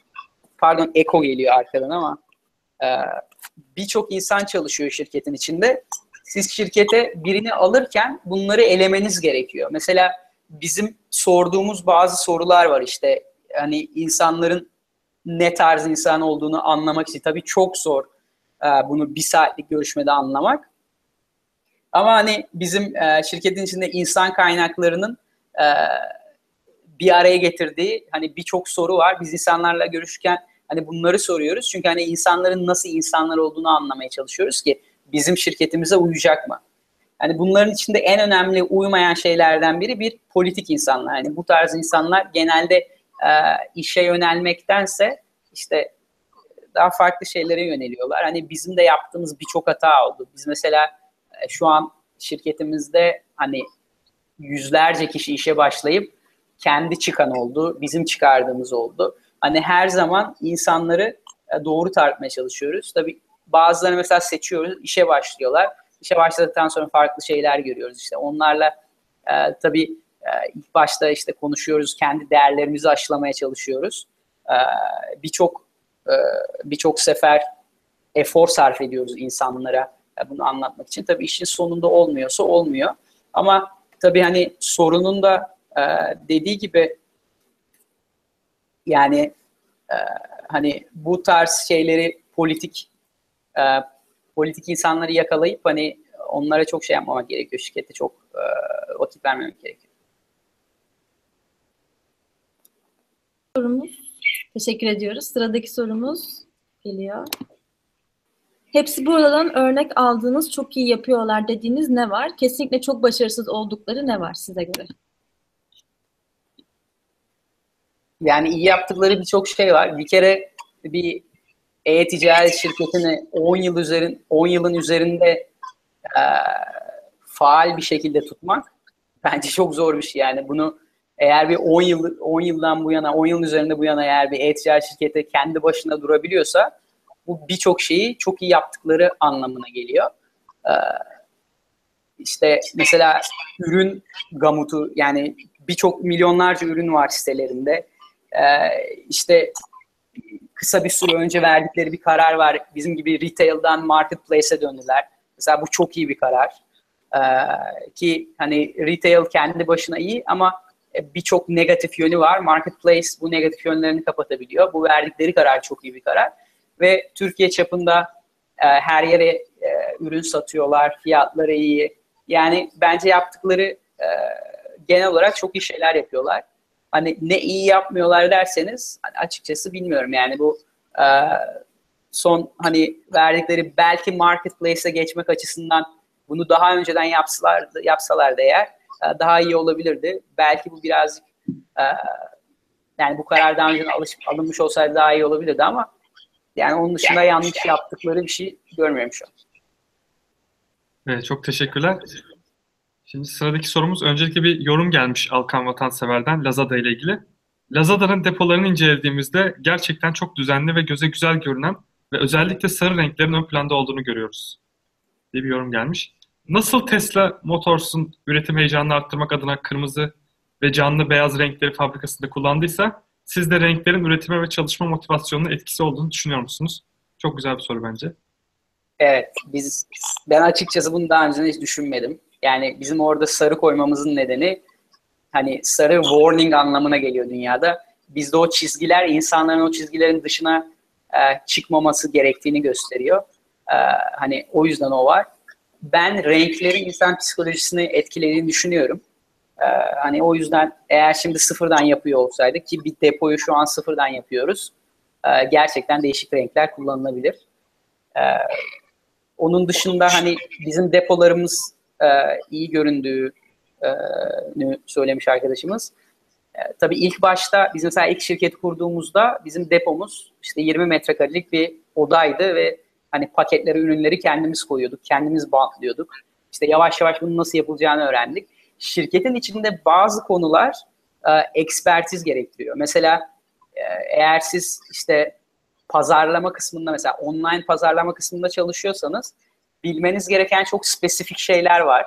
pardon Eko geliyor arkadan ama e, birçok insan çalışıyor şirketin içinde. Siz şirkete birini alırken bunları elemeniz gerekiyor. Mesela bizim sorduğumuz bazı sorular var işte hani insanların ne tarz insan olduğunu anlamak için tabii çok zor e, bunu bir saatlik görüşmede anlamak. Ama hani bizim e, şirketin içinde insan kaynaklarının bir araya getirdiği hani birçok soru var. Biz insanlarla görüşürken Hani bunları soruyoruz. Çünkü hani insanların nasıl insanlar olduğunu anlamaya çalışıyoruz ki bizim şirketimize uyacak mı? Hani bunların içinde en önemli uymayan şeylerden biri bir politik insanlar. Yani bu tarz insanlar genelde e, işe yönelmektense işte daha farklı şeylere yöneliyorlar. Hani bizim de yaptığımız birçok hata oldu. Biz mesela e, şu an şirketimizde hani yüzlerce kişi işe başlayıp kendi çıkan oldu, bizim çıkardığımız oldu hani her zaman insanları e, doğru tartmaya çalışıyoruz. Tabii bazılarını mesela seçiyoruz, işe başlıyorlar. İşe başladıktan sonra farklı şeyler görüyoruz. İşte onlarla e, tabii e, ilk başta işte konuşuyoruz, kendi değerlerimizi aşılamaya çalışıyoruz. E, birçok e, birçok sefer efor sarf ediyoruz insanlara e, bunu anlatmak için. Tabii işin sonunda olmuyorsa olmuyor. Ama tabii hani sorunun da e, dediği gibi yani e, hani bu tarz şeyleri politik e, politik insanları yakalayıp hani onlara çok şey yapmamak gerekiyor. Şirkette çok e, vakit vermemek gerekiyor. Sorumuz. Teşekkür ediyoruz. Sıradaki sorumuz geliyor. Hepsi buradan örnek aldığınız çok iyi yapıyorlar dediğiniz ne var? Kesinlikle çok başarısız oldukları ne var size göre? Yani iyi yaptıkları birçok şey var. Bir kere bir e-ticaret şirketini 10 yıl üzerin 10 yılın üzerinde e, faal bir şekilde tutmak bence çok zor bir şey yani bunu eğer bir 10 yıl 10 yıldan bu yana 10 yılın üzerinde bu yana eğer bir e-ticaret şirketi kendi başına durabiliyorsa bu birçok şeyi çok iyi yaptıkları anlamına geliyor. Ee, işte mesela ürün gamutu yani birçok milyonlarca ürün var sitelerinde. Ee, işte kısa bir süre önce verdikleri bir karar var. Bizim gibi retail'dan marketplace'e döndüler. Mesela bu çok iyi bir karar. Ee, ki hani retail kendi başına iyi ama birçok negatif yönü var. Marketplace bu negatif yönlerini kapatabiliyor. Bu verdikleri karar çok iyi bir karar. Ve Türkiye çapında e, her yere e, ürün satıyorlar, fiyatları iyi. Yani bence yaptıkları e, genel olarak çok iyi şeyler yapıyorlar. Hani ne iyi yapmıyorlar derseniz hani açıkçası bilmiyorum. Yani bu e, son hani verdikleri belki marketplace'e geçmek açısından bunu daha önceden yapsalar yapsalardı eğer e, daha iyi olabilirdi. Belki bu birazcık e, yani bu karar daha önceden alış, alınmış olsaydı daha iyi olabilirdi ama yani onun dışında yanlış yaptıkları bir şey görmüyorum şu an. Evet, çok teşekkürler. Şimdi sıradaki sorumuz öncelikle bir yorum gelmiş Alkan Vatansever'den Lazada ile ilgili. Lazada'nın depolarını incelediğimizde gerçekten çok düzenli ve göze güzel görünen ve özellikle sarı renklerin ön planda olduğunu görüyoruz. diye bir yorum gelmiş. Nasıl Tesla Motors'un üretim heyecanını arttırmak adına kırmızı ve canlı beyaz renkleri fabrikasında kullandıysa siz de renklerin üretime ve çalışma motivasyonuna etkisi olduğunu düşünüyor musunuz? Çok güzel bir soru bence. Evet, biz ben açıkçası bunu daha önce hiç düşünmedim. Yani bizim orada sarı koymamızın nedeni hani sarı warning anlamına geliyor dünyada. Bizde o çizgiler insanların o çizgilerin dışına e, çıkmaması gerektiğini gösteriyor. E, hani o yüzden o var. Ben renklerin insan psikolojisini etkilediğini düşünüyorum. E, hani o yüzden eğer şimdi sıfırdan yapıyor olsaydık ki bir depoyu şu an sıfırdan yapıyoruz. E, gerçekten değişik renkler kullanılabilir. E, onun dışında hani bizim depolarımız e, iyi göründüğünü söylemiş arkadaşımız. E, tabii ilk başta biz mesela ilk şirket kurduğumuzda bizim depomuz işte 20 metrekarelik bir odaydı ve hani paketleri, ürünleri kendimiz koyuyorduk, kendimiz bantlıyorduk. İşte yavaş yavaş bunun nasıl yapılacağını öğrendik. Şirketin içinde bazı konular e, ekspertiz gerektiriyor. Mesela e, eğer siz işte pazarlama kısmında mesela online pazarlama kısmında çalışıyorsanız bilmeniz gereken çok spesifik şeyler var.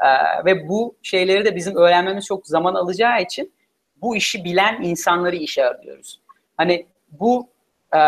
Ee, ve bu şeyleri de bizim öğrenmemiz çok zaman alacağı için bu işi bilen insanları işe arıyoruz. Hani bu e,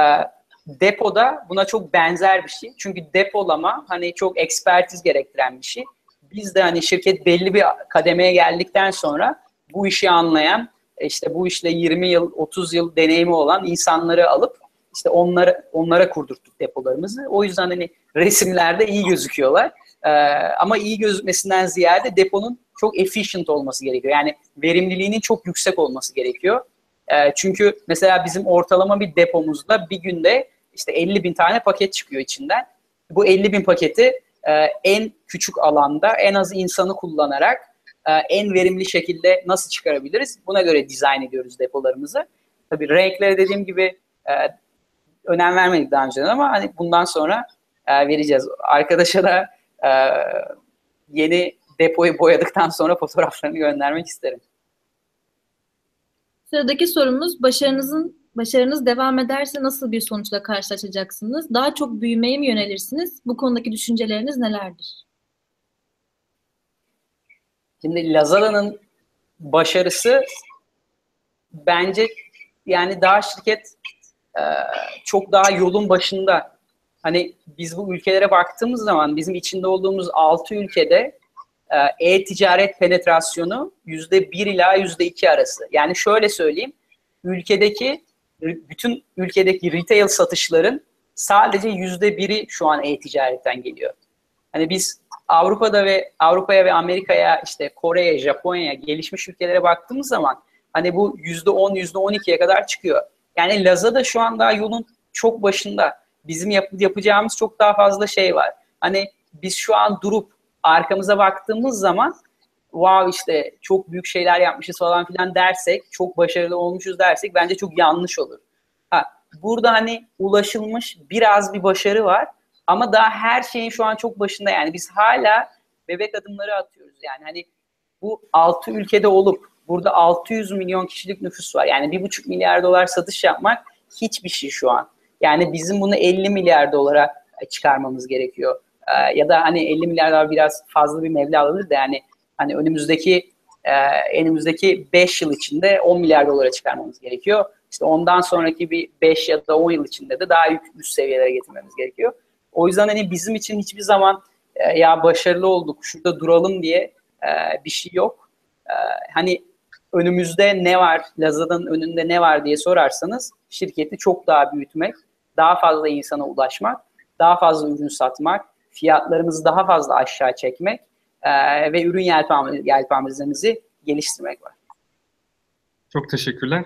depoda buna çok benzer bir şey. Çünkü depolama hani çok ekspertiz gerektiren bir şey. Biz de hani şirket belli bir kademeye geldikten sonra bu işi anlayan, işte bu işle 20 yıl, 30 yıl deneyimi olan insanları alıp işte onlara onlara kurdurttuk depolarımızı. O yüzden hani resimlerde iyi gözüküyorlar. Ee, ama iyi gözükmesinden ziyade deponun çok efficient olması gerekiyor. Yani verimliliğinin çok yüksek olması gerekiyor. Ee, çünkü mesela bizim ortalama bir depomuzda bir günde işte 50 bin tane paket çıkıyor içinden. Bu 50 bin paketi e, en küçük alanda en az insanı kullanarak e, en verimli şekilde nasıl çıkarabiliriz? Buna göre dizayn ediyoruz depolarımızı. Tabii renklere dediğim gibi e, önem vermedik daha önceden ama hani bundan sonra e, vereceğiz. Arkadaşa da e, yeni depoyu boyadıktan sonra fotoğraflarını göndermek isterim. Sıradaki sorumuz başarınızın başarınız devam ederse nasıl bir sonuçla karşılaşacaksınız? Daha çok büyümeye mi yönelirsiniz? Bu konudaki düşünceleriniz nelerdir? Şimdi Lazada'nın başarısı bence yani daha şirket e, çok daha yolun başında. Hani biz bu ülkelere baktığımız zaman bizim içinde olduğumuz 6 ülkede e, e-ticaret penetrasyonu yüzde bir ila yüzde iki arası. Yani şöyle söyleyeyim, ülkedeki bütün ülkedeki retail satışların sadece yüzde biri şu an e-ticaretten geliyor. Hani biz Avrupa'da ve Avrupa'ya ve Amerika'ya işte Kore'ye, Japonya'ya gelişmiş ülkelere baktığımız zaman hani bu yüzde on, yüzde on ikiye kadar çıkıyor. Yani Lazada şu an daha yolun çok başında. Bizim yap yapacağımız çok daha fazla şey var. Hani biz şu an durup arkamıza baktığımız zaman wow işte çok büyük şeyler yapmışız falan filan dersek, çok başarılı olmuşuz dersek bence çok yanlış olur. Ha, burada hani ulaşılmış biraz bir başarı var ama daha her şeyin şu an çok başında yani biz hala bebek adımları atıyoruz yani hani bu 6 ülkede olup burada 600 milyon kişilik nüfus var. Yani 1,5 milyar dolar satış yapmak hiçbir şey şu an. Yani bizim bunu 50 milyar dolara çıkarmamız gerekiyor. Ee, ya da hani 50 milyar dolar biraz fazla bir meblağ alınır da yani hani önümüzdeki e, önümüzdeki 5 yıl içinde 10 milyar dolara çıkarmamız gerekiyor. İşte ondan sonraki bir 5 ya da 10 yıl içinde de daha üst seviyelere getirmemiz gerekiyor. O yüzden hani bizim için hiçbir zaman e, ya başarılı olduk, şurada duralım diye e, bir şey yok. E, hani önümüzde ne var, Lazada'nın önünde ne var diye sorarsanız şirketi çok daha büyütmek, daha fazla insana ulaşmak, daha fazla ürün satmak, fiyatlarımızı daha fazla aşağı çekmek e, ve ürün yelpazemizi geliştirmek var. Çok teşekkürler.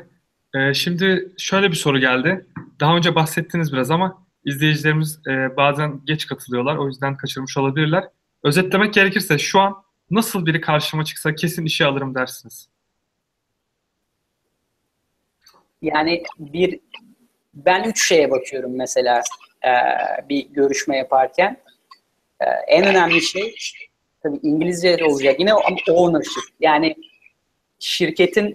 Ee, şimdi şöyle bir soru geldi. Daha önce bahsettiniz biraz ama izleyicilerimiz e, bazen geç katılıyorlar. O yüzden kaçırmış olabilirler. Özetlemek gerekirse şu an nasıl biri karşıma çıksa kesin işe alırım dersiniz. Yani bir ben üç şeye bakıyorum mesela e, bir görüşme yaparken. E, en önemli şey tabii İngilizce olacak yine ama ownership. Yani şirketin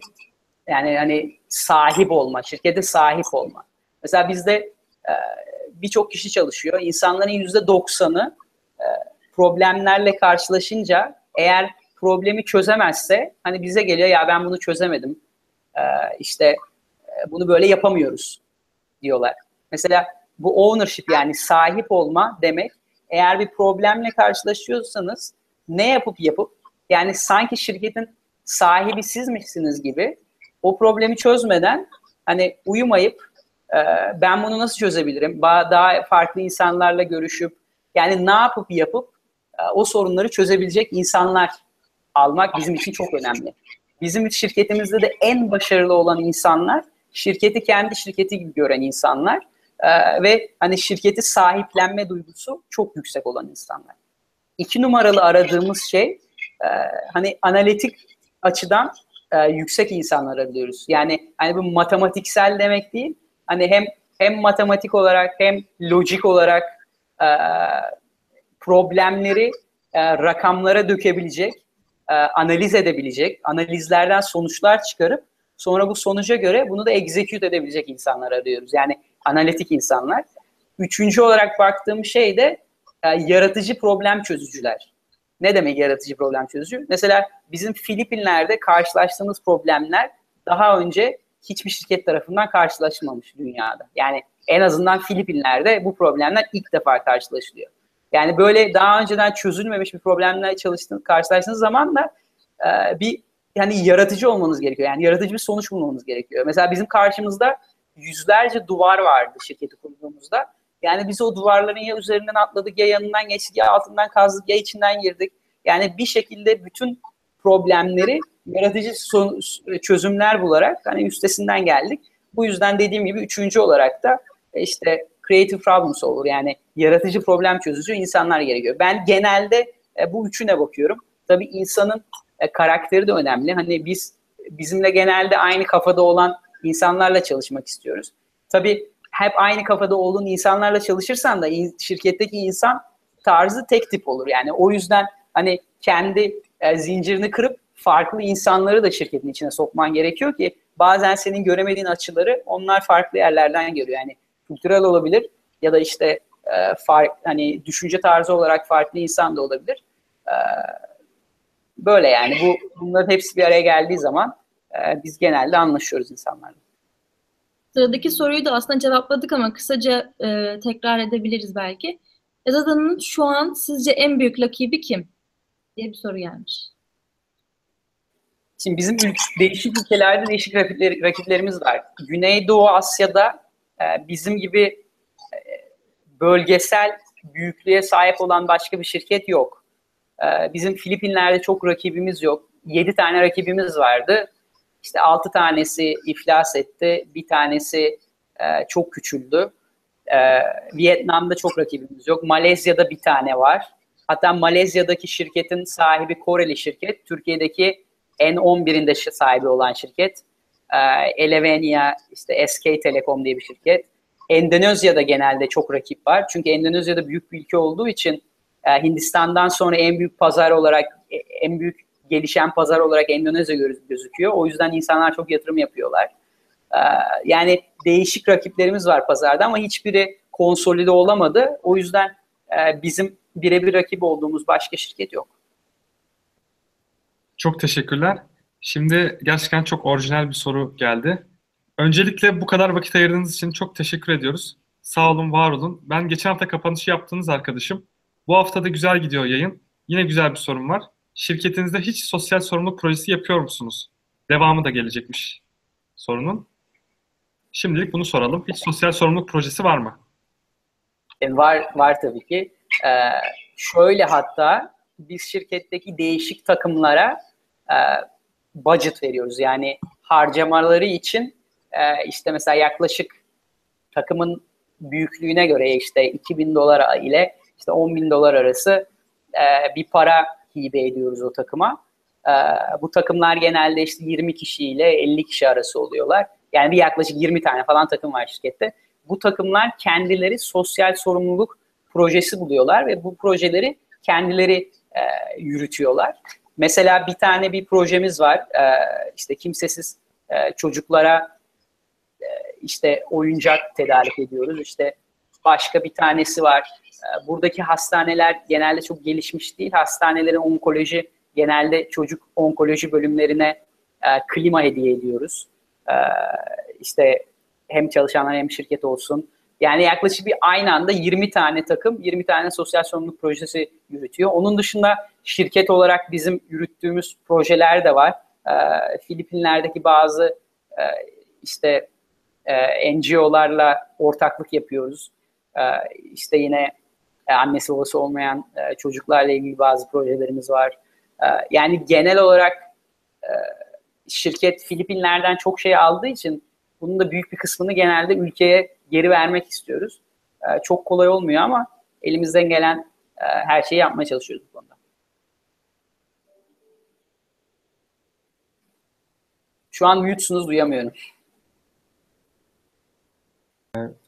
yani hani sahip olma, şirkete sahip olma. Mesela bizde e, birçok kişi çalışıyor. İnsanların yüzde doksanı e, problemlerle karşılaşınca eğer problemi çözemezse hani bize geliyor ya ben bunu çözemedim. E, işte e, bunu böyle yapamıyoruz diyorlar. Mesela bu ownership yani sahip olma demek eğer bir problemle karşılaşıyorsanız ne yapıp yapıp yani sanki şirketin sahibi sizmişsiniz gibi o problemi çözmeden hani uyumayıp e, ben bunu nasıl çözebilirim? Daha farklı insanlarla görüşüp yani ne yapıp yapıp e, o sorunları çözebilecek insanlar almak bizim için çok önemli. Bizim şirketimizde de en başarılı olan insanlar şirketi kendi şirketi gibi gören insanlar e, ve hani şirketi sahiplenme duygusu çok yüksek olan insanlar. İki numaralı aradığımız şey e, hani analitik açıdan e, yüksek insanlar arıyoruz. Yani hani bu matematiksel demek değil. Hani hem hem matematik olarak hem lojik olarak e, problemleri e, rakamlara dökebilecek, e, analiz edebilecek, analizlerden sonuçlar çıkarıp sonra bu sonuca göre bunu da execute edebilecek insanlar arıyoruz. Yani analitik insanlar. Üçüncü olarak baktığım şey de e, yaratıcı problem çözücüler. Ne demek yaratıcı problem çözücü? Mesela bizim Filipinler'de karşılaştığımız problemler daha önce hiçbir şirket tarafından karşılaşmamış dünyada. Yani en azından Filipinler'de bu problemler ilk defa karşılaşılıyor. Yani böyle daha önceden çözülmemiş bir problemle çalıştığınız, karşılaştığınız zaman da e, bir yani yaratıcı olmanız gerekiyor. Yani yaratıcı bir sonuç bulmanız gerekiyor. Mesela bizim karşımızda yüzlerce duvar vardı şirketi kurduğumuzda. Yani biz o duvarların ya üzerinden atladık ya yanından geçtik ya altından kazdık ya içinden girdik. Yani bir şekilde bütün problemleri yaratıcı son, çözümler bularak hani üstesinden geldik. Bu yüzden dediğim gibi üçüncü olarak da e, işte creative problem solver yani yaratıcı problem çözücü insanlar gerekiyor. Ben genelde e, bu üçüne bakıyorum. Tabii insanın e, karakteri de önemli. Hani biz bizimle genelde aynı kafada olan insanlarla çalışmak istiyoruz. Tabii hep aynı kafada olduğun insanlarla çalışırsan da şirketteki insan tarzı tek tip olur. Yani o yüzden hani kendi e, zincirini kırıp farklı insanları da şirketin içine sokman gerekiyor ki bazen senin göremediğin açıları onlar farklı yerlerden görüyor. Yani kültürel olabilir ya da işte e, fark, hani düşünce tarzı olarak farklı insan da olabilir. E, böyle yani bu bunların hepsi bir araya geldiği zaman e, biz genelde anlaşıyoruz insanlarla. Sıradaki soruyu da aslında cevapladık ama kısaca e, tekrar edebiliriz belki. Ezada'nın şu an sizce en büyük rakibi kim? diye bir soru gelmiş. Şimdi bizim değişik ülkelerde değişik rakipler, rakiplerimiz var. Güneydoğu Asya'da e, bizim gibi e, bölgesel büyüklüğe sahip olan başka bir şirket yok. E, bizim Filipinler'de çok rakibimiz yok. 7 tane rakibimiz vardı. İşte 6 tanesi iflas etti. Bir tanesi e, çok küçüldü. E, Vietnam'da çok rakibimiz yok. Malezya'da bir tane var. Hatta Malezya'daki şirketin sahibi Koreli şirket. Türkiye'deki N11'inde sahibi olan şirket. E, Elevenia, işte SK Telekom diye bir şirket. Endonezya'da genelde çok rakip var. Çünkü Endonezya'da büyük bir ülke olduğu için e, Hindistan'dan sonra en büyük pazar olarak e, en büyük gelişen pazar olarak Endonezya gözüküyor. O yüzden insanlar çok yatırım yapıyorlar. Ee, yani değişik rakiplerimiz var pazarda ama hiçbiri konsolide olamadı. O yüzden e, bizim birebir rakip olduğumuz başka şirket yok. Çok teşekkürler. Şimdi gerçekten çok orijinal bir soru geldi. Öncelikle bu kadar vakit ayırdığınız için çok teşekkür ediyoruz. Sağ olun, var olun. Ben geçen hafta kapanışı yaptığınız arkadaşım. Bu hafta da güzel gidiyor yayın. Yine güzel bir sorun var. Şirketinizde hiç sosyal sorumluluk projesi yapıyor musunuz? Devamı da gelecekmiş sorunun. Şimdilik bunu soralım. Hiç sosyal sorumluluk projesi var mı? E, var, var tabii ki. Ee, şöyle hatta biz şirketteki değişik takımlara e, budget veriyoruz. Yani harcamaları için e, işte mesela yaklaşık takımın büyüklüğüne göre işte 2000 dolar ile işte 10 bin dolar arası e, bir para hibe ediyoruz o takıma. E, bu takımlar genelde işte 20 kişiyle 50 kişi arası oluyorlar. Yani bir yaklaşık 20 tane falan takım var şirkette. Bu takımlar kendileri sosyal sorumluluk projesi buluyorlar ve bu projeleri kendileri e, yürütüyorlar. Mesela bir tane bir projemiz var. E, işte kimsesiz e, çocuklara e, işte oyuncak tedarik ediyoruz. İşte başka bir tanesi var. E, buradaki hastaneler genelde çok gelişmiş değil. Hastanelerin onkoloji genelde çocuk onkoloji bölümlerine e, klima hediye ediyoruz. E, işte hem çalışanlar hem şirket olsun. Yani yaklaşık bir aynı anda 20 tane takım, 20 tane sosyal sorumluluk projesi yürütüyor. Onun dışında şirket olarak bizim yürüttüğümüz projeler de var. E, Filipinler'deki bazı e, işte e, NGO'larla ortaklık yapıyoruz. E, işte yine e, annesi babası olmayan e, çocuklarla ilgili bazı projelerimiz var. E, yani genel olarak e, şirket Filipinler'den çok şey aldığı için bunun da büyük bir kısmını genelde ülkeye geri vermek istiyoruz. E, çok kolay olmuyor ama elimizden gelen e, her şeyi yapmaya çalışıyoruz bu konuda. Şu an mute'sunuz duyamıyorum.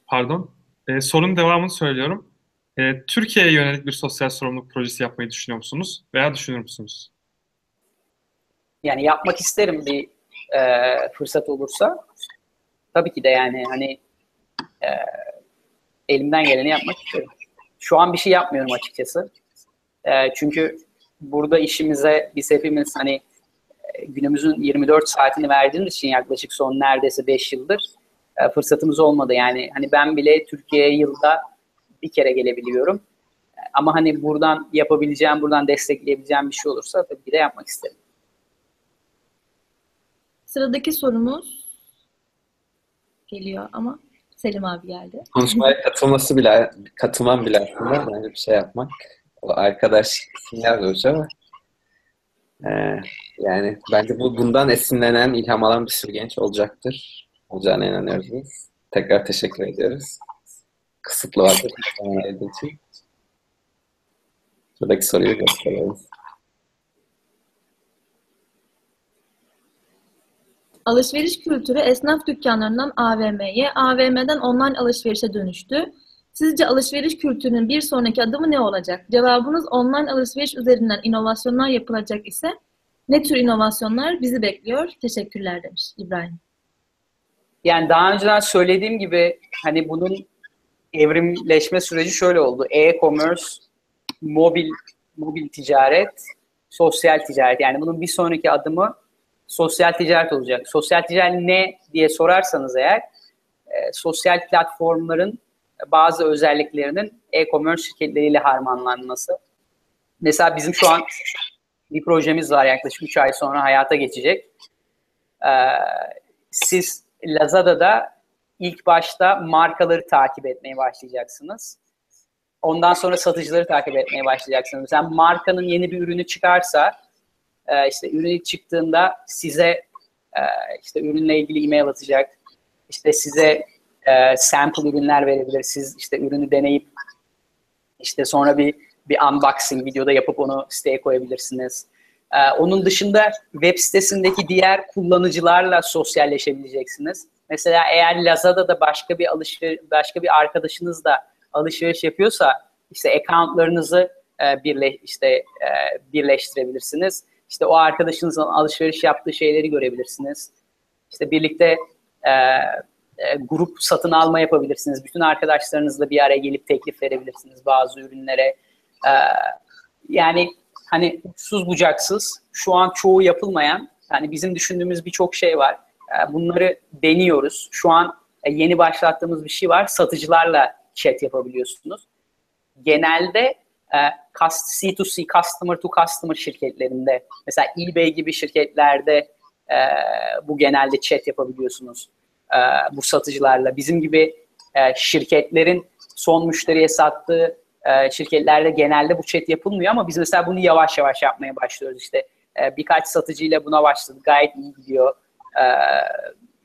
Pardon. Ee, sorunun devamını söylüyorum. Ee, Türkiye'ye yönelik bir sosyal sorumluluk projesi yapmayı düşünüyor musunuz? Veya düşünür müsünüz? Yani yapmak isterim bir e, fırsat olursa. Tabii ki de yani hani e, elimden geleni yapmak istiyorum. Şu an bir şey yapmıyorum açıkçası. E, çünkü burada işimize biz hepimiz hani e, günümüzün 24 saatini verdiğimiz için yaklaşık son neredeyse 5 yıldır e, fırsatımız olmadı. Yani hani ben bile Türkiye'ye yılda bir kere gelebiliyorum. Ama hani buradan yapabileceğim, buradan destekleyebileceğim bir şey olursa tabii ki de yapmak isterim. Sıradaki sorumuz geliyor ama Selim abi geldi. Konuşmaya katılması bile, katılmam bile aslında bence bir şey yapmak. O arkadaş sinyal verici ama ee, yani bence bu bundan esinlenen, ilham alan bir sürü genç olacaktır. Olacağına inanıyoruz biz. Tekrar teşekkür ediyoruz. Kısıtlı vakit için. Buradaki soruyu gösterelim. Alışveriş kültürü esnaf dükkanlarından AVM'ye, AVM'den online alışverişe dönüştü. Sizce alışveriş kültürünün bir sonraki adımı ne olacak? Cevabınız online alışveriş üzerinden inovasyonlar yapılacak ise ne tür inovasyonlar bizi bekliyor? Teşekkürler demiş İbrahim. Yani daha önceden söylediğim gibi hani bunun evrimleşme süreci şöyle oldu. E-commerce, mobil mobil ticaret, sosyal ticaret. Yani bunun bir sonraki adımı sosyal ticaret olacak. Sosyal ticaret ne diye sorarsanız eğer e, sosyal platformların bazı özelliklerinin e-commerce şirketleriyle harmanlanması. Mesela bizim şu an bir projemiz var yaklaşık 3 ay sonra hayata geçecek. Ee, siz Lazada'da ilk başta markaları takip etmeye başlayacaksınız. Ondan sonra satıcıları takip etmeye başlayacaksınız. Mesela markanın yeni bir ürünü çıkarsa e, işte ürünü çıktığında size e, işte ürünle ilgili e-mail atacak. İşte size e, sample ürünler verebilir. Siz işte ürünü deneyip işte sonra bir bir unboxing videoda yapıp onu siteye koyabilirsiniz. Onun dışında web sitesindeki diğer kullanıcılarla sosyalleşebileceksiniz. Mesela eğer Lazada'da başka bir alışveriş, başka bir arkadaşınız da alışveriş yapıyorsa işte accountlarınızı e, birle, işte e, birleştirebilirsiniz. işte o arkadaşınızın alışveriş yaptığı şeyleri görebilirsiniz. İşte birlikte e, e, grup satın alma yapabilirsiniz. Bütün arkadaşlarınızla bir araya gelip teklif verebilirsiniz bazı ürünlere. E, yani hani uçsuz bucaksız şu an çoğu yapılmayan yani bizim düşündüğümüz birçok şey var. E, bunları deniyoruz. Şu an e, yeni başlattığımız bir şey var. Satıcılarla chat yapabiliyorsunuz. Genelde e, C2C, customer to customer şirketlerinde mesela eBay gibi şirketlerde bu genelde chat yapabiliyorsunuz bu satıcılarla. Bizim gibi şirketlerin son müşteriye sattığı şirketlerde genelde bu chat yapılmıyor ama biz mesela bunu yavaş yavaş yapmaya başlıyoruz. İşte birkaç satıcıyla buna başladık. Gayet iyi gidiyor. E,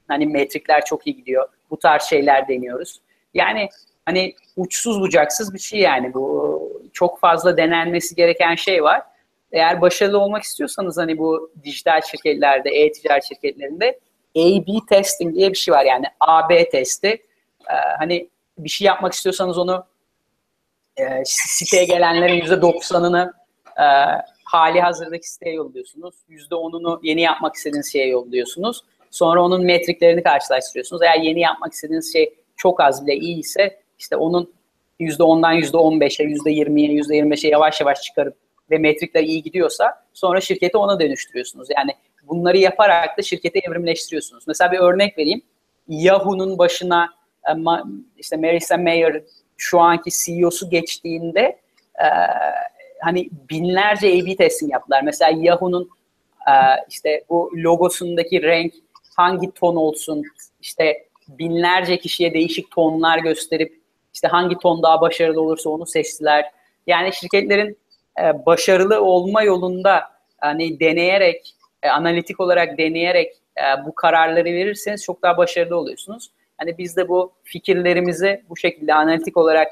hani metrikler çok iyi gidiyor. Bu tarz şeyler deniyoruz. Yani hani uçsuz bucaksız bir şey yani bu çok fazla denenmesi gereken şey var. Eğer başarılı olmak istiyorsanız hani bu dijital şirketlerde, e-ticaret şirketlerinde A-B testing diye bir şey var yani A-B testi. Ee, hani bir şey yapmak istiyorsanız onu e, siteye gelenlerin %90'ını e, hali hazırdaki siteye yolluyorsunuz. %10'unu yeni yapmak istediğiniz şeye yolluyorsunuz. Sonra onun metriklerini karşılaştırıyorsunuz. Eğer yeni yapmak istediğiniz şey çok az bile iyi ise işte onun %10'dan %15'e, %20'ye, %25'e yavaş yavaş çıkarıp ve metrikler iyi gidiyorsa sonra şirketi ona dönüştürüyorsunuz. Yani bunları yaparak da şirketi evrimleştiriyorsunuz. Mesela bir örnek vereyim. Yahoo'nun başına e, işte Marissa Mayer şu anki CEO'su geçtiğinde e, hani binlerce A-B testing yaptılar. Mesela Yahoo'nun e, işte bu logosundaki renk hangi ton olsun işte binlerce kişiye değişik tonlar gösterip işte hangi ton daha başarılı olursa onu seçtiler. Yani şirketlerin e, başarılı olma yolunda hani deneyerek, e, analitik olarak deneyerek e, bu kararları verirseniz çok daha başarılı oluyorsunuz. Hani biz de bu fikirlerimizi bu şekilde analitik olarak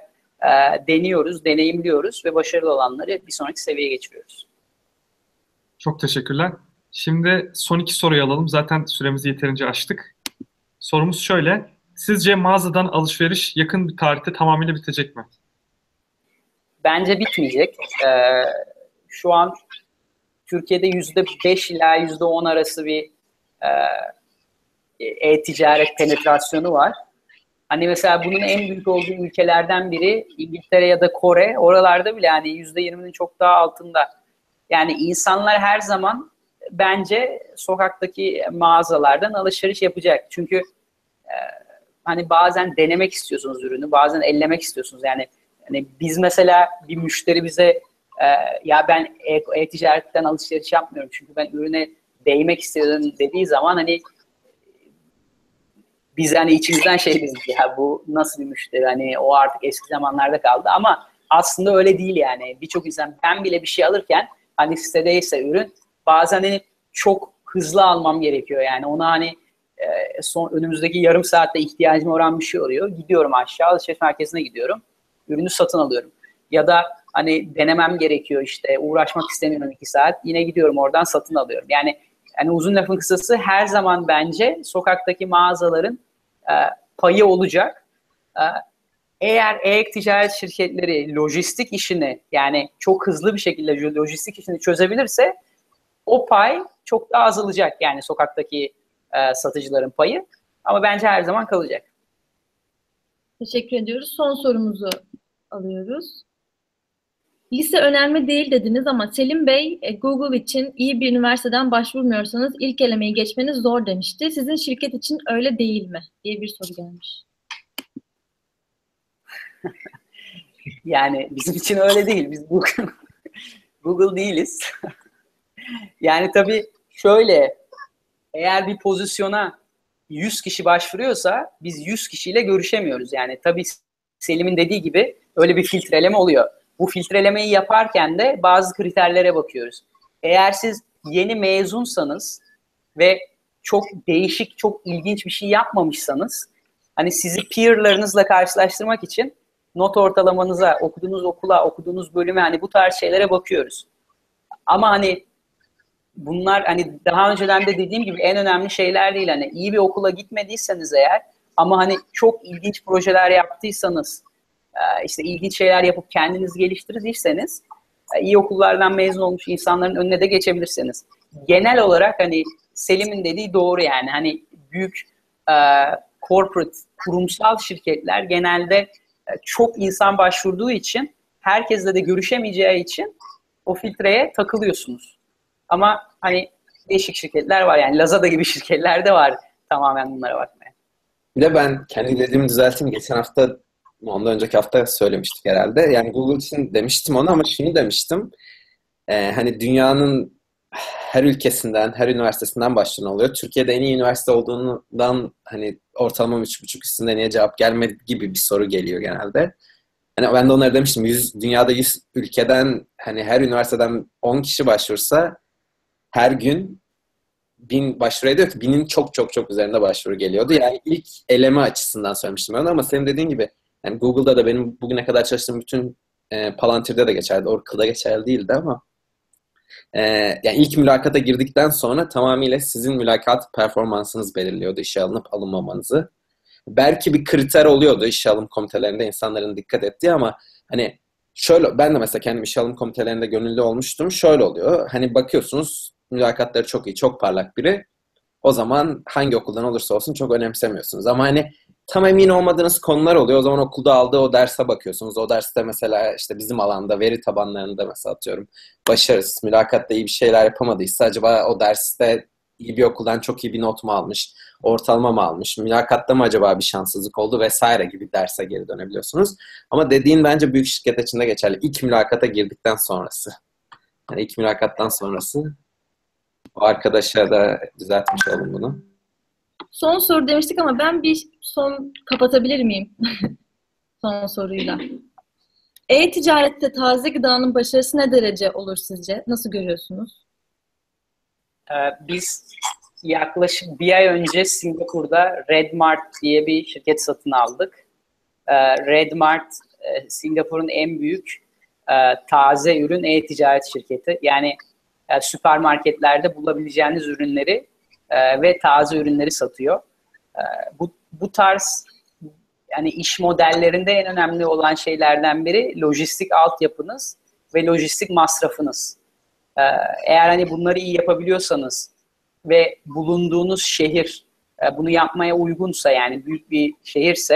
e, deniyoruz, deneyimliyoruz ve başarılı olanları bir sonraki seviyeye geçiriyoruz. Çok teşekkürler. Şimdi son iki soruyu alalım. Zaten süremizi yeterince açtık. Sorumuz şöyle. Sizce mağazadan alışveriş yakın bir tarihte tamamıyla bitecek mi? Bence bitmeyecek. Ee, şu an Türkiye'de yüzde beş ila yüzde on arası bir e, e-ticaret penetrasyonu var. Hani mesela bunun en büyük olduğu ülkelerden biri İngiltere ya da Kore. Oralarda bile yüzde yirminin çok daha altında. Yani insanlar her zaman bence sokaktaki mağazalardan alışveriş yapacak. Çünkü e, hani bazen denemek istiyorsunuz ürünü, bazen ellemek istiyorsunuz. Yani hani biz mesela bir müşteri bize e, ya ben e-ticaretten e alışveriş yapmıyorum çünkü ben ürüne değmek istiyorum dediği zaman hani biz hani içimizden şey dedik ya bu nasıl bir müşteri hani o artık eski zamanlarda kaldı ama aslında öyle değil yani birçok insan ben bile bir şey alırken hani sitedeyse ürün bazen hani çok hızlı almam gerekiyor yani ona hani e, son önümüzdeki yarım saatte ihtiyacım olan bir şey oluyor. Gidiyorum aşağı alışveriş merkezine gidiyorum. Ürünü satın alıyorum. Ya da hani denemem gerekiyor işte uğraşmak istemiyorum iki saat. Yine gidiyorum oradan satın alıyorum. Yani yani uzun lafın kısası her zaman bence sokaktaki mağazaların e, payı olacak. E, eğer e-ticaret şirketleri lojistik işini yani çok hızlı bir şekilde lojistik işini çözebilirse o pay çok daha azalacak yani sokaktaki e, satıcıların payı. Ama bence her zaman kalacak. Teşekkür ediyoruz. Son sorumuzu alıyoruz. Lise önemli değil dediniz ama Selim Bey e, Google için iyi bir üniversiteden başvurmuyorsanız ilk elemeyi geçmeniz zor demişti. Sizin şirket için öyle değil mi? diye bir soru gelmiş. yani bizim için öyle değil. Biz Google, değiliz. yani tabii şöyle eğer bir pozisyona 100 kişi başvuruyorsa biz 100 kişiyle görüşemiyoruz. Yani tabii Selim'in dediği gibi öyle bir filtreleme oluyor. Bu filtrelemeyi yaparken de bazı kriterlere bakıyoruz. Eğer siz yeni mezunsanız ve çok değişik, çok ilginç bir şey yapmamışsanız hani sizi peerlarınızla karşılaştırmak için not ortalamanıza, okuduğunuz okula, okuduğunuz bölüme hani bu tarz şeylere bakıyoruz. Ama hani bunlar hani daha önceden de dediğim gibi en önemli şeyler değil. Hani iyi bir okula gitmediyseniz eğer ama hani çok ilginç projeler yaptıysanız, işte ilginç şeyler yapıp kendinizi geliştirdiyseniz e, iyi okullardan mezun olmuş insanların önüne de geçebilirsiniz. Genel olarak hani Selim'in dediği doğru yani hani büyük e, corporate kurumsal şirketler genelde e, çok insan başvurduğu için herkesle de görüşemeyeceği için o filtreye takılıyorsunuz. Ama hani değişik şirketler var yani Lazada gibi şirketler de var tamamen bunlara bakmaya. Bir de ben kendi dediğimi düzelteyim. Geçen hafta ondan önceki hafta söylemiştik herhalde. Yani Google için demiştim onu ama şunu demiştim. Ee, hani dünyanın her ülkesinden, her üniversitesinden başvuran oluyor. Türkiye'de en iyi üniversite olduğundan hani ortalama 3,5 üstünde niye cevap gelmedi gibi bir soru geliyor genelde. Hani ben de onlara demiştim 100, dünyada 100 ülkeden hani her üniversiteden 10 kişi başvursa her gün bin başvuru ediyor ki binin çok çok çok üzerinde başvuru geliyordu. Yani ilk eleme açısından söylemiştim ben ama senin dediğin gibi yani Google'da da benim bugüne kadar çalıştığım bütün e, Palantir'de de geçerli. Oracle'da geçerli değildi ama e, yani ilk mülakata girdikten sonra tamamıyla sizin mülakat performansınız belirliyordu işe alınıp alınmamanızı. Belki bir kriter oluyordu işe alım komitelerinde insanların dikkat ettiği ama hani şöyle ben de mesela kendim işe alım komitelerinde gönüllü olmuştum. Şöyle oluyor. Hani bakıyorsunuz mülakatları çok iyi, çok parlak biri. O zaman hangi okuldan olursa olsun çok önemsemiyorsunuz. Ama hani tam emin olmadığınız konular oluyor. O zaman okulda aldığı o derse bakıyorsunuz. O derste mesela işte bizim alanda veri tabanlarında mesela atıyorum başarısız, mülakatta iyi bir şeyler yapamadıysa acaba o derste iyi bir okuldan çok iyi bir not mu almış, ortalama mı almış, mülakatta mı acaba bir şanssızlık oldu vesaire gibi derse geri dönebiliyorsunuz. Ama dediğin bence büyük şirket içinde geçerli. İlk mülakata girdikten sonrası. Yani ilk mülakattan sonrası o arkadaşa da düzeltmiş oldum bunu. Son soru demiştik ama ben bir son kapatabilir miyim? son soruyla. E-ticarette taze gıdanın başarısı ne derece olur sizce? Nasıl görüyorsunuz? Ee, biz yaklaşık bir ay önce Singapur'da Redmart diye bir şirket satın aldık. Ee, Redmart e, Singapur'un en büyük e, taze ürün e-ticaret şirketi. Yani e, süpermarketlerde bulabileceğiniz ürünleri ve taze ürünleri satıyor. Bu, bu tarz yani iş modellerinde en önemli olan şeylerden biri lojistik altyapınız ve lojistik masrafınız. Eğer hani bunları iyi yapabiliyorsanız ve bulunduğunuz şehir e, bunu yapmaya uygunsa yani büyük bir şehirse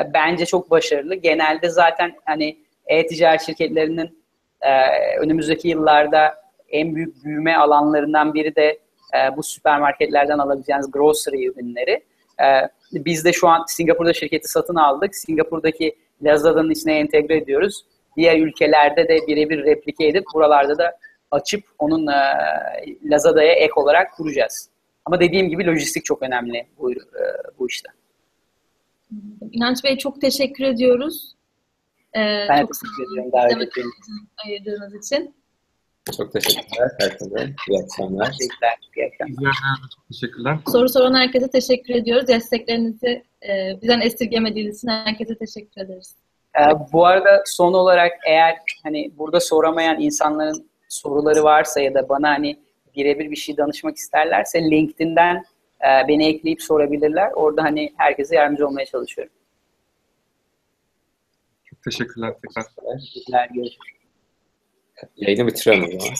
e, bence çok başarılı. Genelde zaten hani e-ticaret şirketlerinin e, önümüzdeki yıllarda en büyük büyüme alanlarından biri de bu süpermarketlerden alabileceğiniz grocery ürünleri. Biz de şu an Singapur'da şirketi satın aldık. Singapur'daki Lazada'nın içine entegre ediyoruz. Diğer ülkelerde de birebir replike edip buralarda da açıp onun e, Lazada'ya ek olarak kuracağız. Ama dediğim gibi lojistik çok önemli bu, e, bu işte. İnanç Bey çok teşekkür ediyoruz. Ee, ben çok teşekkür ediyorum davet ettiğiniz için. Çok teşekkürler herkese. İyi akşamlar. Teşekkürler. İyi akşamlar. Çok teşekkürler. Soru soran herkese teşekkür ediyoruz. Desteklerinizi e, bizden esirgemediğiniz için herkese teşekkür ederiz. Ee, bu arada son olarak eğer hani burada soramayan insanların soruları varsa ya da bana hani birebir bir şey danışmak isterlerse LinkedIn'den e, beni ekleyip sorabilirler. Orada hani herkese yardımcı olmaya çalışıyorum. Çok teşekkürler tekrar. Teşekkürler. Görüşürüz. Yayını zaman.